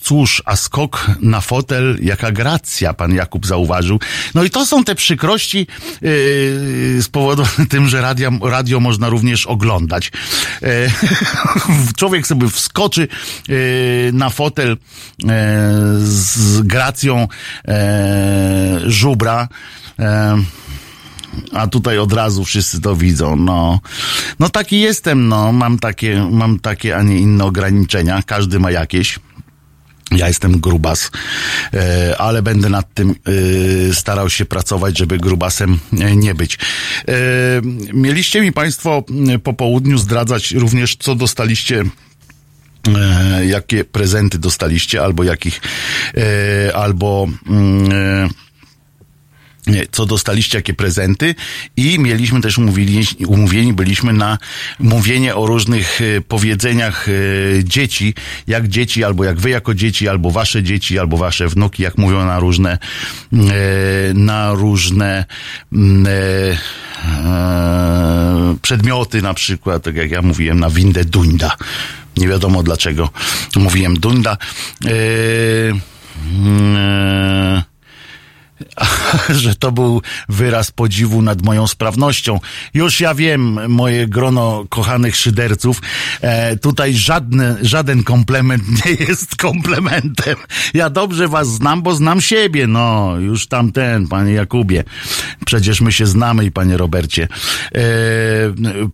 Cóż, a skok na fotel, jaka gracja, pan Jakub zauważył. No i to są te przykrości yy, spowodowane tym, że radia, radio można również oglądać. Yy, człowiek sobie wskoczy yy, na fotel yy, z gracją yy, żubra. Yy, a tutaj od razu wszyscy to widzą, no. No taki jestem, no. Mam takie, mam takie, a nie inne ograniczenia. Każdy ma jakieś. Ja jestem grubas, e, ale będę nad tym e, starał się pracować, żeby grubasem e, nie być. Mieliście mi Państwo po południu zdradzać również, co dostaliście jakie prezenty dostaliście, albo jakich, albo co dostaliście, jakie prezenty i mieliśmy też umówieni, umówieni byliśmy na mówienie o różnych e, powiedzeniach e, dzieci, jak dzieci, albo jak wy jako dzieci, albo wasze dzieci, albo wasze wnuki, jak mówią na różne e, na różne mm, przedmioty na przykład, tak jak ja mówiłem na windę duńda. Nie wiadomo dlaczego mówiłem dunda. Mm, że to był wyraz podziwu nad moją sprawnością. Już ja wiem, moje grono kochanych szyderców, e, tutaj żadny, żaden komplement nie jest komplementem. Ja dobrze was znam, bo znam siebie. No, już tamten, panie Jakubie. Przecież my się znamy i panie Robercie. E,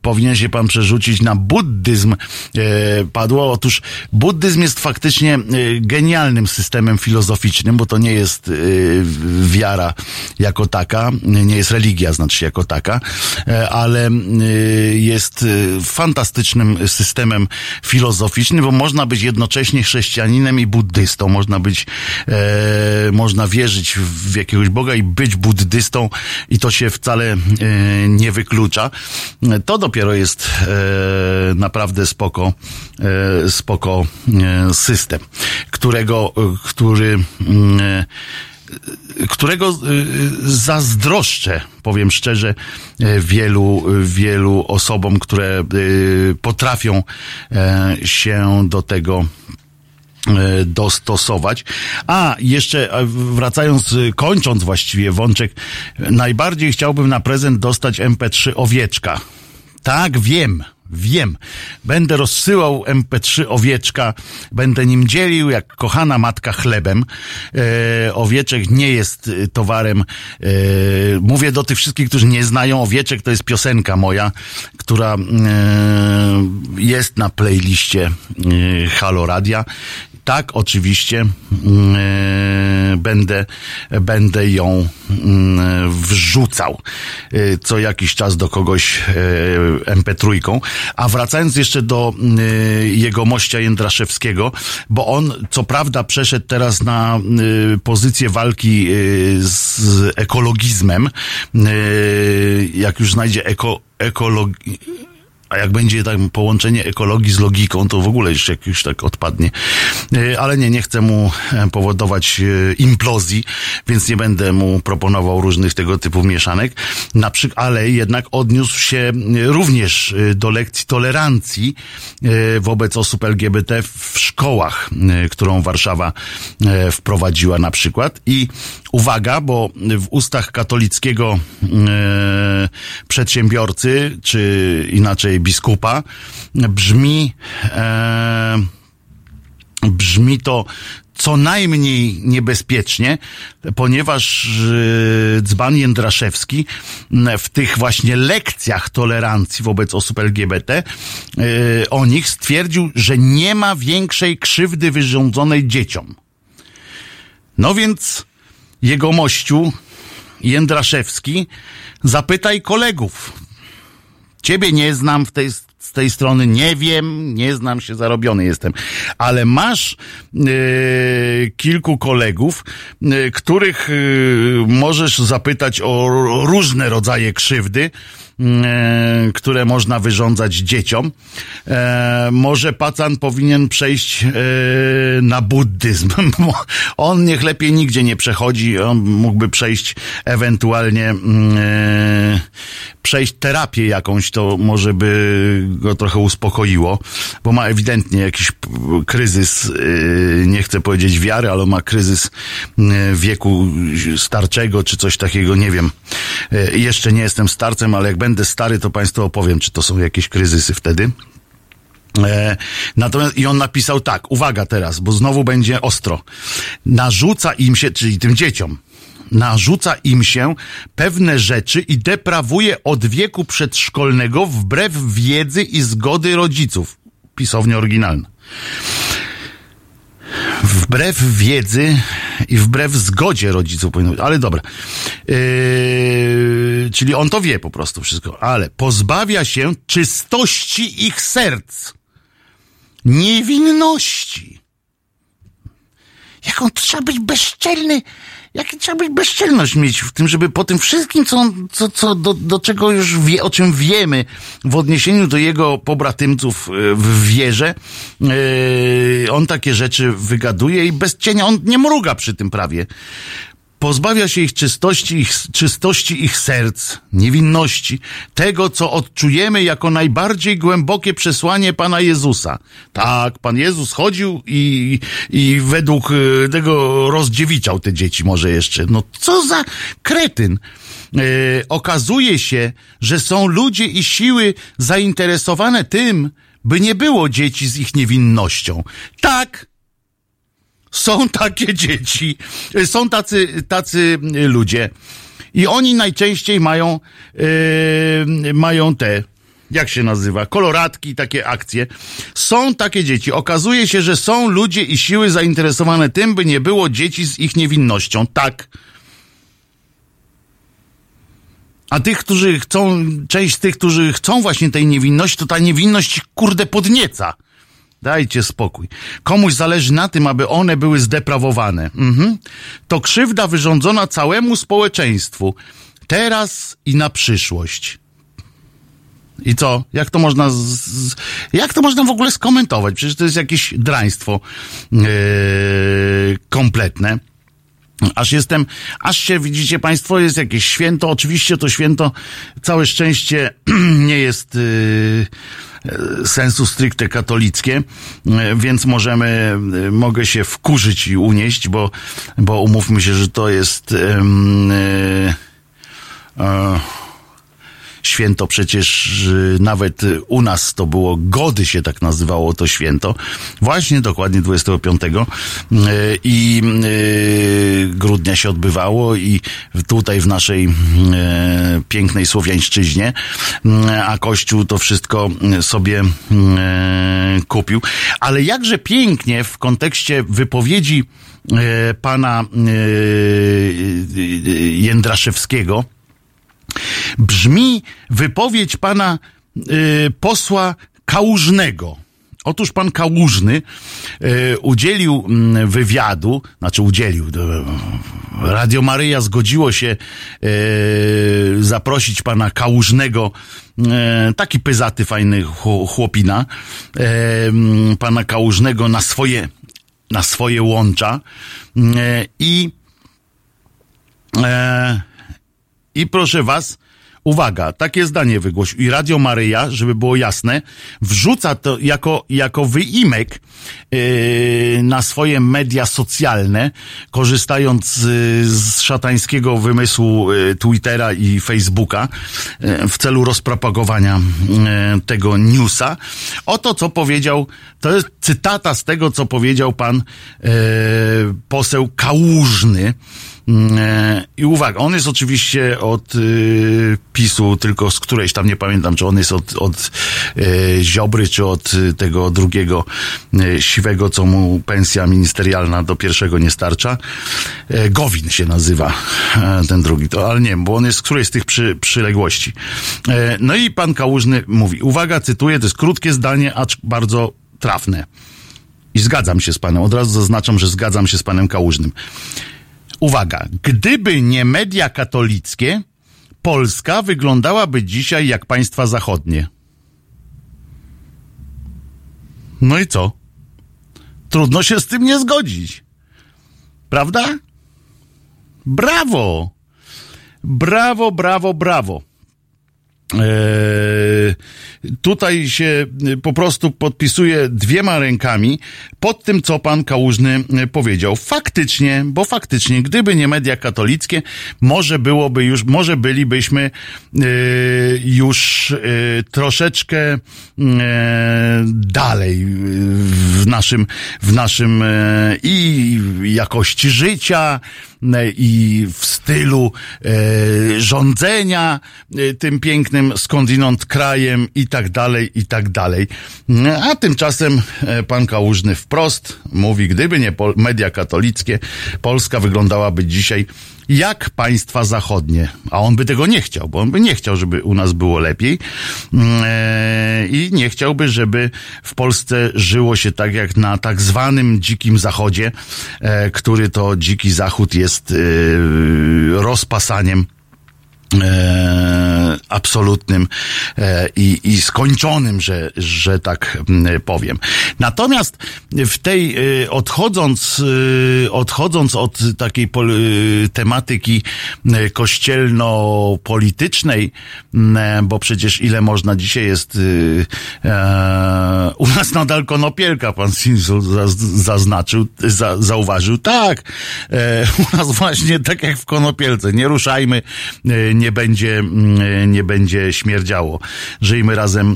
powinien się pan przerzucić na buddyzm. E, padło. Otóż buddyzm jest faktycznie e, genialnym systemem filozoficznym, bo to nie jest e, wiara jako taka, nie jest religia, znaczy jako taka, e, ale e, jest e, fantastycznym systemem filozoficznym, bo można być jednocześnie chrześcijaninem i buddystą. Można być, można wierzyć w jakiegoś Boga i być buddystą i to się wcale nie wyklucza. To dopiero jest naprawdę spoko, spoko system, którego, który mm, którego y, zazdroszczę, powiem szczerze, y, wielu, wielu osobom, które y, potrafią e, się do tego e, dostosować. A jeszcze e, wracając, kończąc właściwie wączek, najbardziej chciałbym na prezent dostać MP3 owieczka. Tak, wiem. Wiem. Będę rozsyłał MP3 owieczka, będę nim dzielił jak kochana matka chlebem. E, owieczek nie jest e, towarem. E, mówię do tych wszystkich, którzy nie znają owieczek, to jest piosenka moja, która e, jest na playliście e, Halo Radia. Tak, oczywiście e, będę, będę ją mm, wrzucał e, co jakiś czas do kogoś e, MP3. A wracając jeszcze do jego mościa Jędraszewskiego, bo on co prawda przeszedł teraz na pozycję walki z ekologizmem, jak już znajdzie eko, a jak będzie tak połączenie ekologii z logiką, to w ogóle już jak już tak odpadnie. E, Ale nie, nie chcę mu e, powodować e, implozji, więc nie będę mu proponował różnych tego typu mieszanek. Na przykład, ale jednak odniósł się również do lekcji tolerancji wobec osób LGBT w szkołach, którą Warszawa wprowadziła na przykład. I uwaga, bo w ustach katolickiego e, przedsiębiorcy, czy inaczej biskupa, brzmi, e, brzmi to co najmniej niebezpiecznie, ponieważ e, dzban Jędraszewski w tych właśnie lekcjach tolerancji wobec osób LGBT e, o nich stwierdził, że nie ma większej krzywdy wyrządzonej dzieciom. No więc jego mościu Jędraszewski zapytaj kolegów. Ciebie nie znam w tej, z tej strony, nie wiem, nie znam się, zarobiony jestem, ale masz e, kilku kolegów, e, których e, możesz zapytać o różne rodzaje krzywdy, które można wyrządzać dzieciom. E, może pacan powinien przejść e, na buddyzm. On niech lepiej nigdzie nie przechodzi, on mógłby przejść ewentualnie mm, e, przejść terapię jakąś, to może by go trochę uspokoiło, bo ma ewidentnie jakiś kryzys, nie chcę powiedzieć wiary, ale ma kryzys wieku starczego, czy coś takiego, nie wiem. Jeszcze nie jestem starcem, ale jak będę stary, to Państwu opowiem, czy to są jakieś kryzysy wtedy. E, natomiast i on napisał tak, uwaga teraz, bo znowu będzie ostro. Narzuca im się, czyli tym dzieciom, narzuca im się pewne rzeczy i deprawuje od wieku przedszkolnego wbrew wiedzy i zgody rodziców. Pisownia oryginalna. Wbrew wiedzy i wbrew zgodzie rodziców powinno być, ale dobra. Yy, czyli on to wie po prostu wszystko, ale pozbawia się czystości ich serc niewinności. Jaką trzeba być bezczelny, jakie trzeba być bezczelność mieć w tym, żeby po tym wszystkim, co, co, co do, do czego już wie, o czym wiemy w odniesieniu do jego pobratymców e, w wierze, e, on takie rzeczy wygaduje i bez cienia, on nie mruga przy tym prawie. Pozbawia się ich czystości, ich czystości ich serc, niewinności, tego, co odczujemy jako najbardziej głębokie przesłanie Pana Jezusa. Tak, Pan Jezus chodził i, i według e, tego rozdziewiczał te dzieci może jeszcze. No co za kretyn. E, okazuje się, że są ludzie i siły zainteresowane tym, by nie było dzieci z ich niewinnością. Tak, są takie dzieci, y, są tacy, tacy y, ludzie i oni najczęściej mają, yy, mają te, jak się nazywa, koloratki, takie akcje. Są takie dzieci. Okazuje się, że są ludzie i siły zainteresowane tym, by nie było dzieci z ich niewinnością. Tak. A tych, którzy chcą, część tych, którzy chcą właśnie tej niewinności, to ta niewinność kurde podnieca. Dajcie spokój. Komuś zależy na tym, aby one były zdeprawowane. Mhm. To krzywda wyrządzona całemu społeczeństwu. Teraz i na przyszłość. I co? Jak to można, z, jak to można w ogóle skomentować? Przecież to jest jakieś draństwo yy, kompletne. Aż jestem, aż się, widzicie Państwo, jest jakieś święto. Oczywiście to święto, całe szczęście, nie jest yy, sensu stricte katolickie, e, więc możemy, e, mogę się wkurzyć i unieść, bo, bo umówmy się, że to jest e, święto przecież y, nawet u nas to było Gody się tak nazywało to święto. Właśnie dokładnie 25 y, i y, grudnia się odbywało i tutaj w naszej pięknej Słowiańszczyźnie, a Kościół to wszystko sobie kupił. Ale jakże pięknie w kontekście wypowiedzi pana Jędraszewskiego, brzmi wypowiedź pana y, posła Kałużnego. Otóż pan Kałużny y, udzielił mm, wywiadu, znaczy udzielił, y, Radio Maryja zgodziło się y, zaprosić pana Kałużnego, y, taki pyzaty fajny chło- chłopina, y, mm, pana Kałużnego na swoje, na swoje łącza y, i i proszę was, uwaga, takie zdanie wygłosił i Radio Maryja, żeby było jasne, wrzuca to jako, jako wyimek yy, na swoje media socjalne, korzystając yy, z szatańskiego wymysłu yy, Twittera i Facebooka yy, w celu rozpropagowania yy, tego newsa. Oto, co powiedział, to jest cytata z tego, co powiedział pan yy, poseł Kałużny, I uwaga, on jest oczywiście od y, PiSu, tylko z którejś tam nie pamiętam, czy on jest od, od y, Ziobry, czy od y, tego drugiego y, siwego, co mu pensja ministerialna do pierwszego nie starcza. E, Gowin się nazywa e, ten drugi, to, ale nie bo on jest z którejś z tych przy, przyległości. E, no i pan Kałużny mówi, uwaga, cytuję, to jest krótkie zdanie, acz bardzo trafne. I zgadzam się z panem, od razu zaznaczam, że zgadzam się z panem Kałużnym. Uwaga, gdyby nie media katolickie, Polska wyglądałaby dzisiaj jak państwa zachodnie. No i co? Trudno się z tym nie zgodzić. Prawda? Brawo! Brawo, brawo, brawo. Eee, tutaj się y, po prostu podpisuje dwiema rękami pod tym, co pan Kałużny y, powiedział. Faktycznie, bo faktycznie, gdyby nie media katolickie, może byłoby już, może bylibyśmy yy, już troszeczkę dalej w naszym, w naszym i jakości życia, i w stylu e, rządzenia e, tym pięknym skądinąd krajem i tak dalej, i tak dalej. A tymczasem e, pan Kałużny wprost mówi, gdyby nie media katolickie, Polska wyglądałaby dzisiaj jak państwa zachodnie. A on by tego nie chciał, bo on by nie chciał, żeby u nas było lepiej e, i nie chciałby, żeby w Polsce żyło się tak jak na tak zwanym dzikim zachodzie, e, który to dziki zachód jest e, rozpasaniem e, absolutnym e, i, i skończonym, że, że tak m, powiem. Natomiast w tej, e, odchodząc, e, odchodząc od takiej pol, e, tematyki e, kościelno-politycznej, m, e, bo przecież ile można dzisiaj jest e, u nas nadal konopielka, pan Sinsul zaz, zaznaczył, za, zauważył, tak, e, u nas właśnie tak jak w konopielce, nie ruszajmy, e, nie będzie, mm, nie będzie śmierdziało. Żyjmy razem e,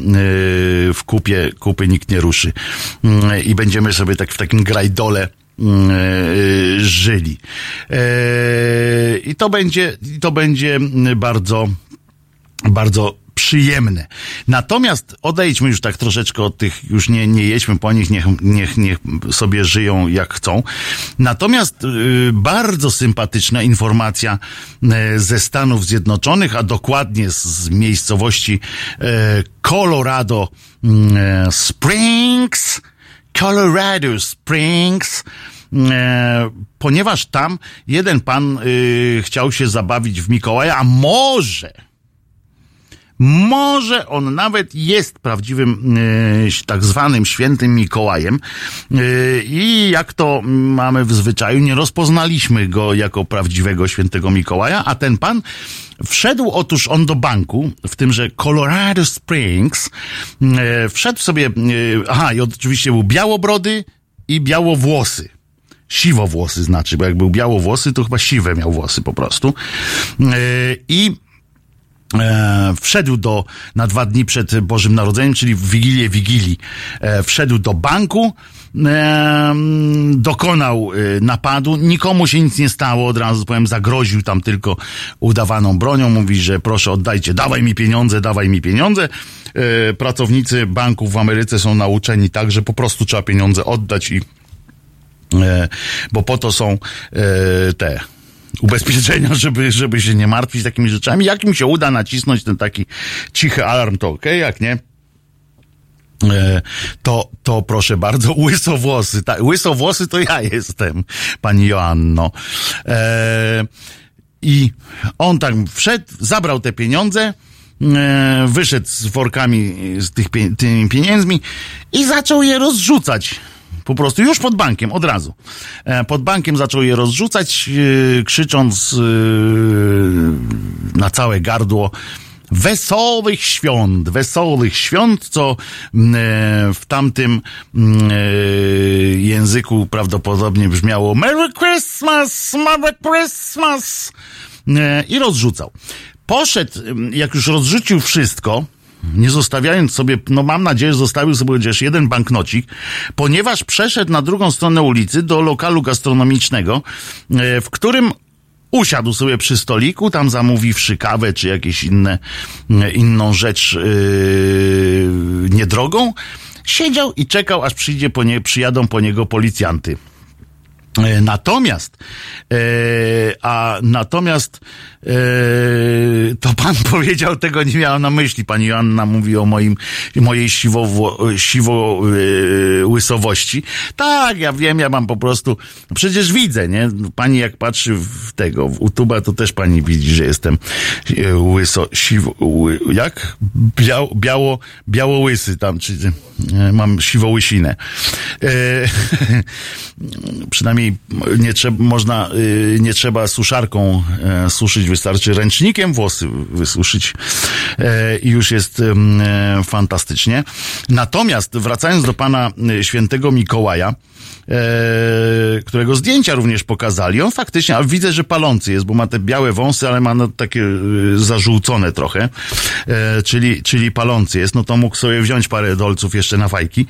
w kupie, kupy nikt nie ruszy. Mm, I będziemy sobie tak w takim grajdole mm, e, żyli. E, I to będzie, to będzie bardzo, bardzo przyjemne. Natomiast odejdźmy już tak troszeczkę od tych, już nie, nie jedźmy po nich, niech, niech, niech sobie żyją jak chcą. Natomiast y, bardzo sympatyczna informacja y, ze Stanów Zjednoczonych, a dokładnie z, z miejscowości y, Colorado y, Springs, Colorado Springs, e, ponieważ tam jeden pan y, chciał się zabawić w Mikołaja, a może może on nawet jest prawdziwym e, tak zwanym świętym Mikołajem e, i jak to mamy w zwyczaju, nie rozpoznaliśmy go jako prawdziwego świętego Mikołaja, a ten pan wszedł otóż on do banku, w tymże Colorado Springs, e, wszedł sobie, aha i oczywiście był białobrody i białowłosy. Siwowłosy znaczy, bo jak był białowłosy, to chyba siwe miał włosy po prostu. E, I E, wszedł do, na dwa dni przed Bożym Narodzeniem, czyli w Wigilię Wigilii, e, wszedł do banku, e, dokonał e, napadu, nikomu się nic nie stało, od razu powiem, zagroził tam tylko udawaną bronią, mówi, że proszę oddajcie, dawaj mi pieniądze, dawaj mi pieniądze. E, pracownicy banków w Ameryce są nauczeni tak, że po prostu trzeba pieniądze oddać i e, bo po to są te ubezpieczenia, żeby, żeby się nie martwić takimi rzeczami. Jak mi się uda nacisnąć ten taki cichy alarm, to ok, jak nie? E, To, to proszę bardzo, łysowłosy. Ta, łysowłosy to ja jestem, pani Joanno. E, I on tam wszedł, zabrał te pieniądze, e, wyszedł z workami z tych tymi pieniędzmi i zaczął je rozrzucać. Po prostu już pod bankiem, od razu. E, Pod bankiem zaczął je rozrzucać, e, krzycząc e, na całe gardło wesołych świąt, wesołych świąt, co w tamtym języku prawdopodobnie brzmiało Merry Christmas, Merry Christmas i rozrzucał. Poszedł, jak już rozrzucił wszystko, nie zostawiając sobie, no mam nadzieję, że zostawił sobie chociaż jeden banknocik, ponieważ przeszedł na drugą stronę ulicy do lokalu gastronomicznego, e, w którym usiadł sobie przy stoliku, tam zamówiwszy kawę czy jakieś inne, e, inną rzecz yy, niedrogą, siedział i czekał, aż przyjdzie po nie, przyjadą po niego policjanty. E, Natomiast, e, a natomiast e, to pan powiedział, tego nie miałem na myśli. Pani Joanna mówi o moim, mojej siwo, siwo e, łysowości. Tak, ja wiem, ja mam po prostu, no przecież widzę, nie? Pani jak patrzy w tego, w YouTube'a, to też pani widzi, że jestem e, łyso, siwo, ły, jak? Biał, biało, białołysy tam, czy e, mam siwołysinę. E, przynajmniej nie trzeba, można, y, nie trzeba suszarką e, suszyć, wystarczy ręcznikiem włosy wysuszyć e, i już jest e, fantastycznie. Natomiast wracając do pana y, świętego Mikołaja, którego zdjęcia również pokazali. On faktycznie, ale widzę, że palący jest, bo ma te białe wąsy, ale ma no, takie e, zażółcone trochę, e, czyli, czyli palący jest. No to mógł sobie wziąć parę dolców jeszcze na fajki,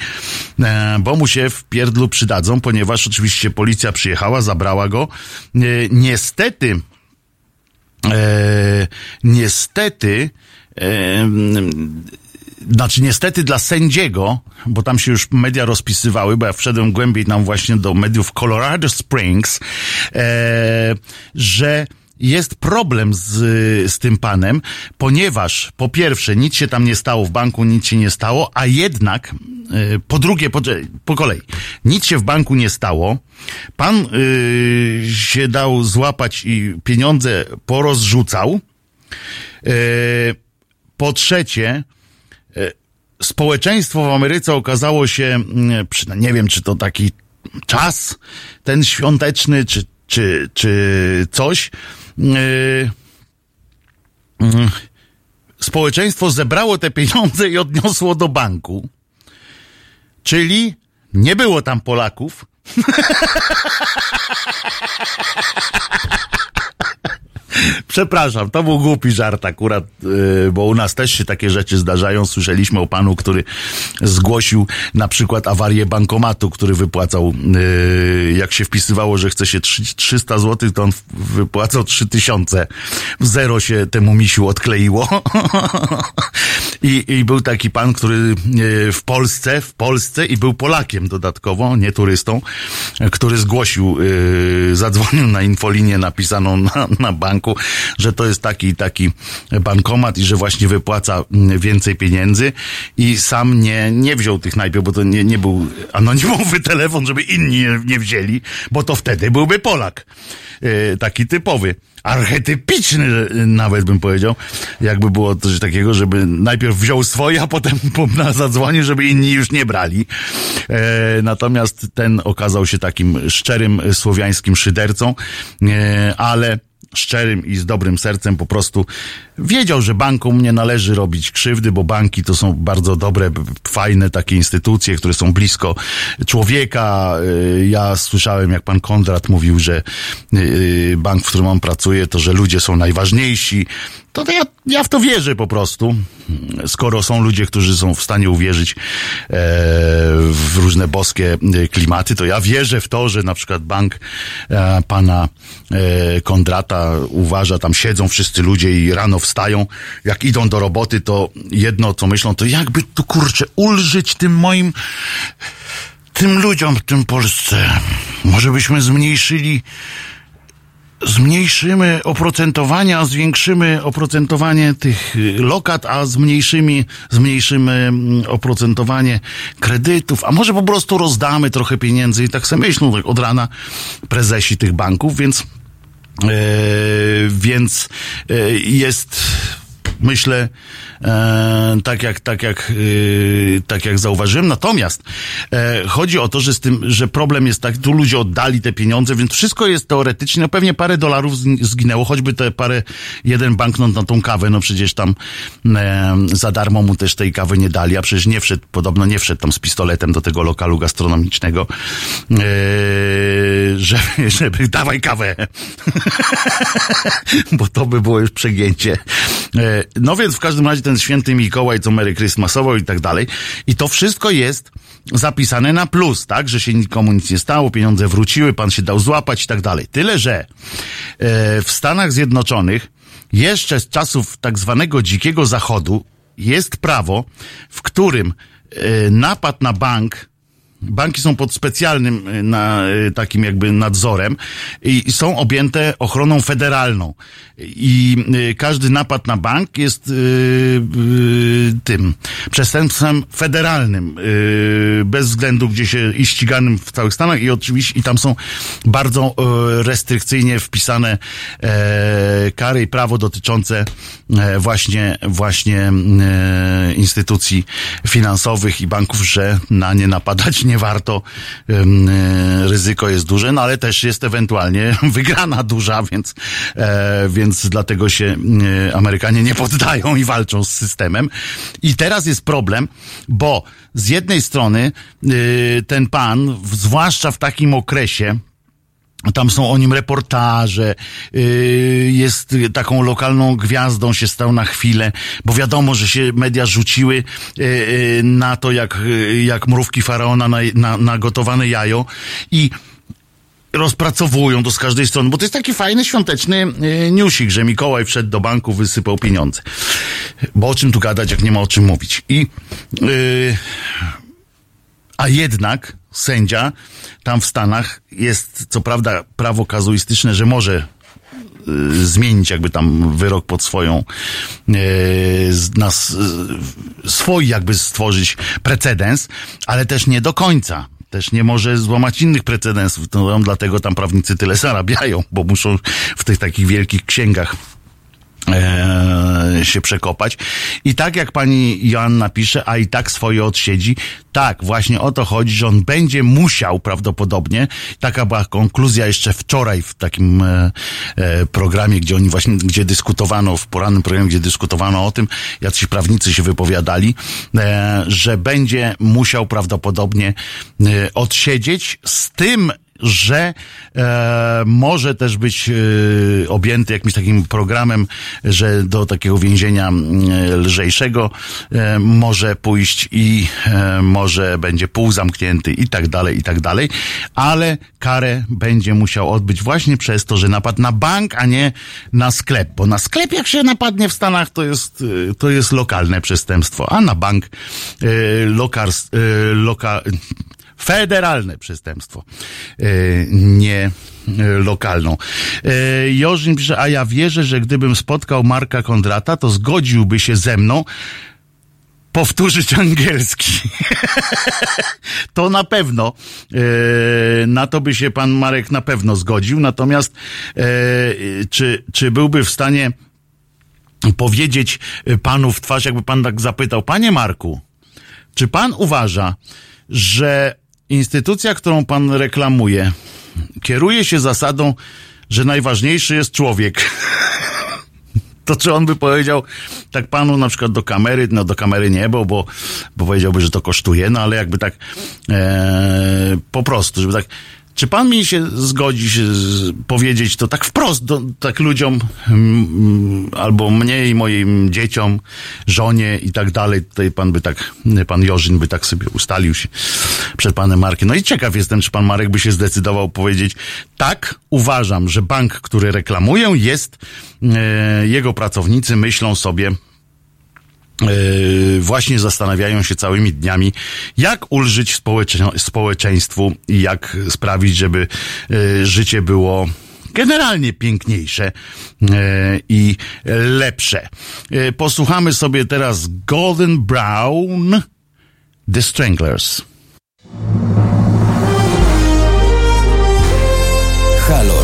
e, bo mu się w pierdlu przydadzą, ponieważ oczywiście policja przyjechała, zabrała go. E, niestety, e, niestety, e, znaczy niestety dla sędziego, bo tam się już media rozpisywały, bo ja wszedłem głębiej tam właśnie do mediów Colorado Springs, e, że jest problem z, z tym panem, ponieważ po pierwsze nic się tam nie stało w banku, nic się nie stało, a jednak e, po drugie, po, po kolei, nic się w banku nie stało. Pan y, się dał złapać i pieniądze porozrzucał. E, po trzecie, społeczeństwo w Ameryce okazało się, mm, nie wiem, czy to taki czas ten świąteczny, czy, czy, czy coś. Yy, mm, Społeczeństwo zebrało te pieniądze i odniosło do banku. Czyli nie było tam Polaków. Przepraszam, to był głupi żart akurat, yy, bo u nas też się takie rzeczy zdarzają. Słyszeliśmy o panu, który zgłosił na przykład awarię bankomatu, który wypłacał, yy, jak się wpisywało, że chce się trzy- 300 zł, to on wypłacał 3000. W zero się temu misiu odkleiło. I, I był taki pan, który yy, w Polsce, w Polsce i był Polakiem dodatkowo, nie turystą, który zgłosił, zadzwonił na infolinię napisaną na, na banku, że to jest taki taki bankomat i że właśnie wypłaca mm, więcej pieniędzy i sam nie, nie wziął tych najpierw, bo to nie, nie był anonimowy telefon, żeby inni nie, nie wzięli, bo to wtedy byłby Polak. Yy, taki typowy. Archetypiczny yy, nawet bym powiedział, jakby było coś takiego, żeby najpierw wziął swoje, a potem po- na zadzwonił, żeby inni już nie brali. E, natomiast ten okazał się takim szczerym e, słowiańskim szydercą, e, ale szczerym i z dobrym sercem po prostu wiedział, że bankom nie należy robić krzywdy, bo banki to są bardzo dobre, fajne takie instytucje, które są blisko człowieka. Y, Ja słyszałem, jak pan Kondrat mówił, że y, bank, w którym on pracuje, to że ludzie są najważniejsi. To, to ja, ja w to wierzę po prostu. Skoro są ludzie, którzy są w stanie uwierzyć e, w różne boskie e, klimaty, to ja wierzę w to, że na przykład bank e, pana Kondrata uważa, tam siedzą wszyscy ludzie i rano wstają, jak idą do roboty, to jedno co myślą, to jakby tu kurczę ulżyć tym moim tym ludziom w tym Polsce. Może byśmy zmniejszyli zmniejszymy oprocentowanie, a zwiększymy oprocentowanie tych y, lokat, a zmniejszymy, zmniejszymy oprocentowanie kredytów, a może po prostu rozdamy trochę pieniędzy? I tak sobie myślą tak od rana prezesi tych banków, więc, e, więc e, jest Myślę, e, tak jak, tak jak, e, tak jak zauważyłem. Natomiast e, chodzi o to, że z tym, że problem jest tak, tu ludzie oddali te pieniądze, więc wszystko jest teoretycznie, no pewnie parę dolarów zg- zginęło, choćby te parę, jeden banknot na tą kawę, no przecież tam e, za darmo mu też tej kawy nie dali, a przecież nie wszedł, podobno nie wszedł tam z pistoletem do tego lokalu gastronomicznego, e, żeby, żeby dawaj kawę, bo to by było już przegięcie. No więc w każdym razie ten święty Mikołaj, co Merry Christmasowo i tak dalej. I to wszystko jest zapisane na plus, tak? Że się nikomu nic nie stało, pieniądze wróciły, pan się dał złapać i tak dalej. Tyle, że e, w Stanach Zjednoczonych jeszcze z czasów tak zwanego dzikiego zachodu jest prawo, w którym e, napad na bank Banki są pod specjalnym y, na, y, takim jakby nadzorem i są objęte ochroną federalną. I y, każdy napad na bank jest y, y, tym przestępstwem federalnym, y, bez względu gdzie się i ściganym w całych Stanach i oczywiście i tam są bardzo restrykcyjnie wpisane e, kary i prawo dotyczące e, właśnie właśnie e, instytucji finansowych i banków, że na nie napadać nie warto. Ym, e, ryzyko jest duże, no ale też jest ewentualnie wygrana duża, więc, e, więc dlatego się e, Amerykanie nie poddają i walczą z systemem. I teraz jest problem, bo z jednej strony ten pan, zwłaszcza w takim okresie, tam są o nim reportaże, yy, jest taką lokalną gwiazdą, się stał na chwilę, bo wiadomo, że się media rzuciły yy, yy, na to, jak, jak mrówki faraona na, na, na gotowane jajo i rozpracowują to z każdej strony, bo to jest taki fajny świąteczny newsik, że Mikołaj wszedł do banku, wysypał pieniądze. Bo o czym tu gadać, jak nie ma o czym mówić. I yy, a jednak sędzia tam w Stanach jest, co prawda, prawo kazuistyczne, że może y, zmienić jakby tam wyrok pod swoją y, nas, y, swój jakby stworzyć precedens, ale też nie do końca. Też nie może złamać innych precedensów. To dlatego tam prawnicy tyle zarabiają, bo muszą w tych takich wielkich księgach e, się przekopać. I tak jak pani Joanna pisze, a i tak swoje odsiedzi, tak, właśnie o to chodzi, że on będzie musiał prawdopodobnie, taka była konkluzja jeszcze wczoraj w takim e, e, programie, gdzie oni właśnie, gdzie dyskutowano, w porannym programie, gdzie dyskutowano o tym, jacyś prawnicy się wypowiadali, e, że będzie musiał prawdopodobnie e, odsiedzieć z tym, że e, może też być e, objęty jakimś takim programem, że do takiego więzienia mm, lżejszego e, może pójść i e, może będzie półzamknięty i tak dalej, i tak dalej, ale karę będzie musiał odbyć właśnie przez to, że napadł na bank, a nie na sklep, bo na sklep jak się napadnie w Stanach, to jest, e, to jest lokalne przestępstwo, a na bank e, lokars, e, loka, federalne przestępstwo, e, nie e, lokalną. E, Jorzyn pisze, a ja wierzę, że gdybym spotkał Marka Kondrata, to zgodziłby się ze mną powtórzyć angielski. to na pewno. Na to by się pan Marek na pewno zgodził. Natomiast czy, czy byłby w stanie powiedzieć panu w twarz, jakby pan tak zapytał, panie Marku, czy pan uważa, że instytucja, którą pan reklamuje, kieruje się zasadą, że najważniejszy jest człowiek? To czy on by powiedział tak panu na przykład do kamery, no do kamery nie, bo, bo, bo powiedziałby, że to kosztuje, no ale jakby tak e, po prostu, żeby tak czy pan mi się zgodzi się z, powiedzieć to tak wprost, do, tak ludziom, mm, albo mnie i moim dzieciom, żonie i tak dalej. Tutaj pan by tak, pan Jorzyn by tak sobie ustalił się przed panem Markiem. No i ciekaw jestem, czy pan Marek by się zdecydował powiedzieć, tak, uważam, że bank, który reklamuję, jest, e, jego pracownicy myślą sobie, Yy, właśnie zastanawiają się całymi dniami, jak ulżyć społecze społeczeństwu i jak sprawić, żeby yy, życie było generalnie piękniejsze yy, i lepsze. Posłuchamy sobie teraz Golden Brown, The Stranglers. Halo.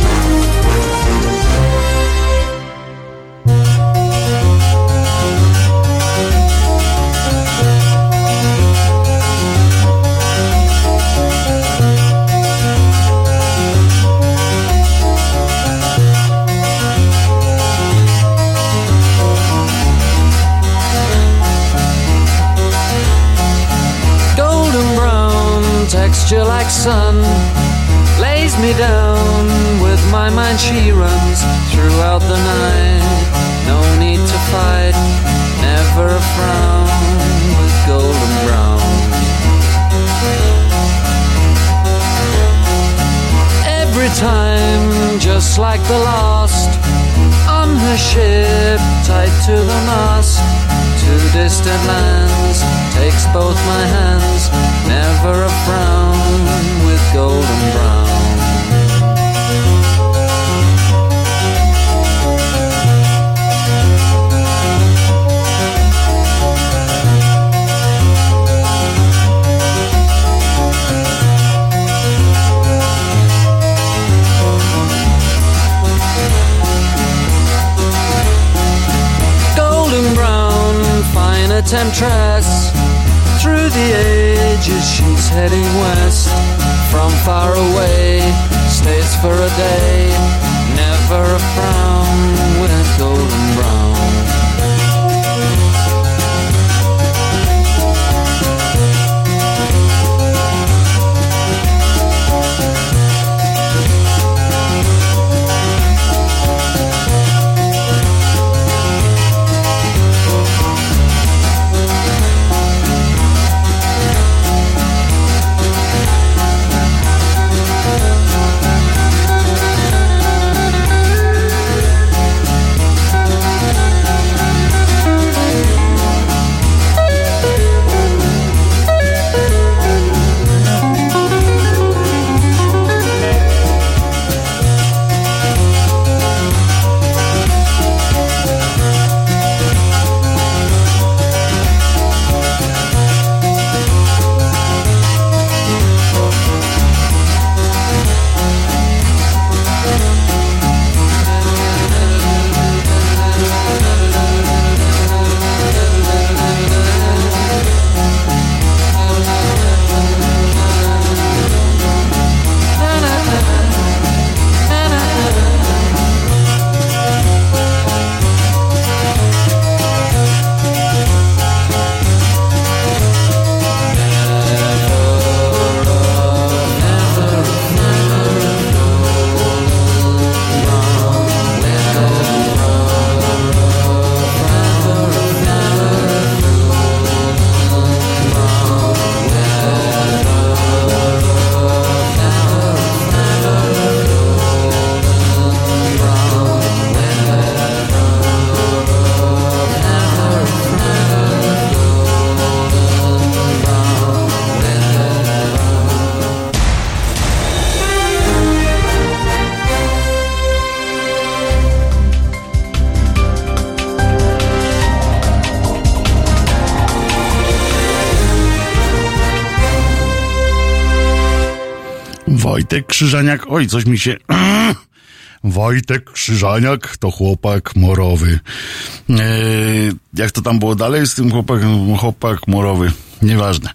Texture like sun lays me down with my mind. She runs throughout the night. No need to fight never a frown with golden brown. Every time just like the last on her ship tied to the mast to distant lands takes both my hands never a frown with golden brown temptress. Through the ages, she's heading west. From far away, stays for a day. Never a frown with golden brown. Wojtek Krzyżaniak, oj, coś mi się... Wojtek Krzyżaniak to chłopak morowy. E, jak to tam było dalej z tym chłopakiem, chłopak morowy? Nieważne.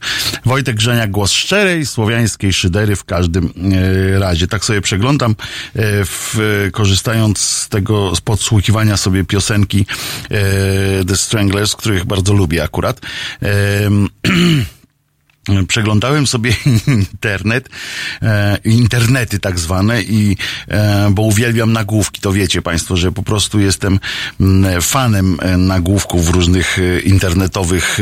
Wojtek Krzyżaniak, głos szczerej, słowiańskiej szydery w każdym e, razie. Tak sobie przeglądam, e, w, korzystając z tego, z podsłuchiwania sobie piosenki e, The Stranglers, których bardzo lubię akurat. Przeglądałem sobie internet, e, internety tak zwane i e, bo uwielbiam nagłówki, to wiecie Państwo, że po prostu jestem m, fanem e, nagłówków w różnych internetowych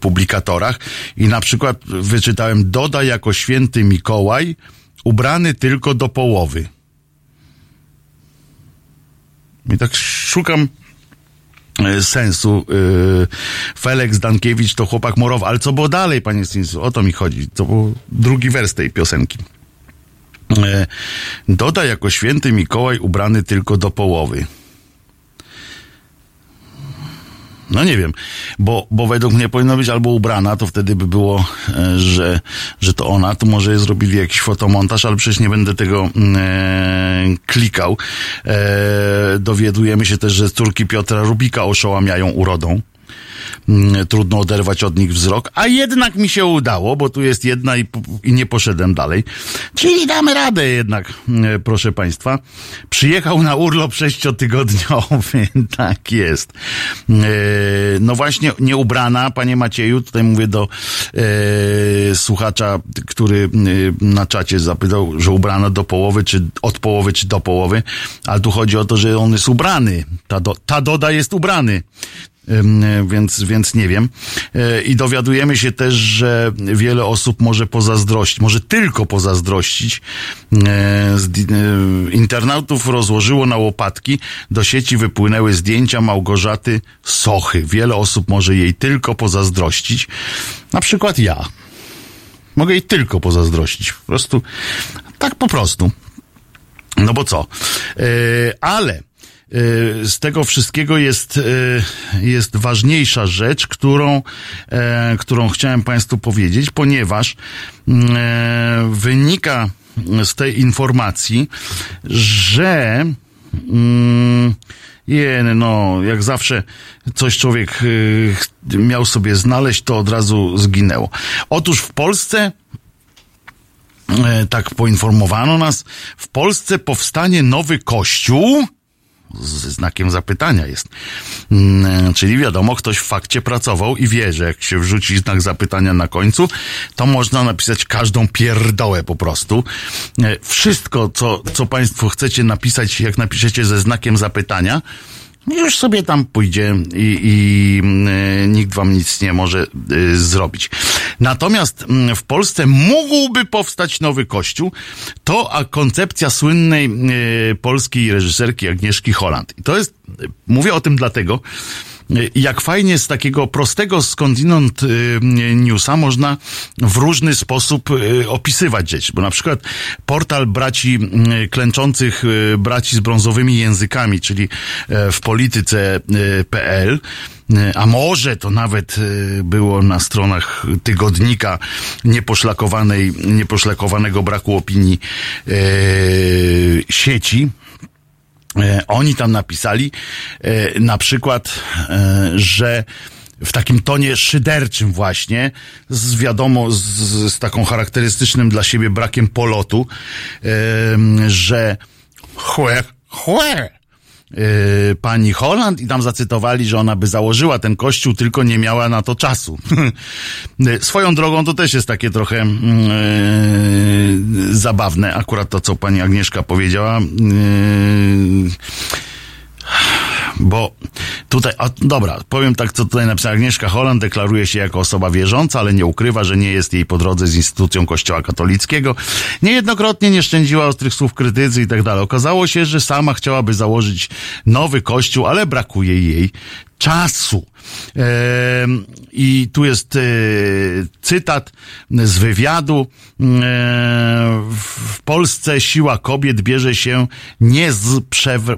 publikatorach i na przykład wyczytałem Doda jako święty Mikołaj ubrany tylko do połowy. I tak szukam sensu. Yy, Felix Dankiewicz to chłopak morowy, ale co było dalej, panie Stinszu? O to mi chodzi. To był drugi wers tej piosenki. E, Doda jako święty Mikołaj ubrany tylko do połowy. No nie wiem, bo, bo według mnie powinno być albo ubrana, to wtedy by było, e, że, że to ona, tu może zrobili jakiś fotomontaż, ale przecież nie będę tego mm, e, klikał. E, dowiadujemy się też, że córki Piotra Rubika oszałamiają urodą. Mm, Trudno oderwać od nich wzrok, a jednak mi się udało, bo tu jest jedna i, i nie poszedłem dalej. Czyli damy radę jednak, mm, proszę Państwa. Przyjechał na urlop sześciotygodniowy, tak jest. E, No właśnie, nieubrana, panie Macieju, tutaj mówię do e, słuchacza, który na czacie zapytał, że ubrana do połowy, czy od połowy, czy do połowy, ale tu chodzi o to, że on jest ubrany. Ta, do, ta Doda jest ubrany. E, Więc, więc nie wiem. E, I dowiadujemy się też, że wiele osób może pozazdrościć, może tylko pozazdrościć. E, Internautów rozłożyło na łopatki, do sieci wypłynęły zdjęcia Małgorzaty Sochy. Wiele osób może jej tylko pozazdrościć. Na przykład ja. Mogę jej tylko pozazdrościć. Po prostu, tak po prostu. No bo co? Ale z tego wszystkiego jest, e, jest ważniejsza rzecz, którą, e, którą chciałem Państwu powiedzieć, ponieważ mm, e, wynika z tej informacji, że mm, Jen, no, jak zawsze coś człowiek y, miał sobie znaleźć, to od razu zginęło. Otóż w Polsce e, tak poinformowano nas, w Polsce powstanie nowy kościół, ze znakiem zapytania jest. Mm, Czyli wiadomo, ktoś w fakcie pracował i wie, że jak się wrzuci znak zapytania na końcu, to można napisać każdą pierdołę po prostu. E, Wszystko, co, co Państwo chcecie napisać, jak napiszecie ze znakiem zapytania, już sobie tam pójdzie i, i y, nikt wam nic nie może y, zrobić. Natomiast mm, w Polsce mógłby powstać nowy kościół, to a koncepcja słynnej y, polskiej reżyserki Agnieszki Holland. I to jest, y, mówię o tym dlatego, y, jak fajnie z takiego prostego skądinąd y, newsa można w różny sposób y, opisywać rzeczy. Bo na przykład portal braci y, klęczących braci z brązowymi językami, czyli e, w polityce.pl, a może to nawet było na stronach tygodnika nieposzlakowanej, nieposzlakowanego braku opinii sieci, oni tam napisali e, na przykład, e, że w takim tonie szyderczym właśnie, z wiadomo, z, z taką charakterystycznym dla siebie brakiem polotu, że chłe, chłe, yy, pani Holland i tam zacytowali, że ona by założyła ten kościół, tylko nie miała na to czasu. Yy, Swoją drogą to też jest takie trochę yy, zabawne, akurat to, co pani Agnieszka powiedziała. Yy, bo tutaj, a, dobra, powiem tak, co tutaj napisała Agnieszka Holland, deklaruje się jako osoba wierząca, ale nie ukrywa, że nie jest jej po drodze z instytucją kościoła katolickiego. Niejednokrotnie nie szczędziła ostrych słów krytycy i tak dalej. Okazało się, że sama chciałaby założyć nowy kościół, ale brakuje jej czasu. I tu jest e, cytat z wywiadu. W Polsce siła kobiet bierze się nie z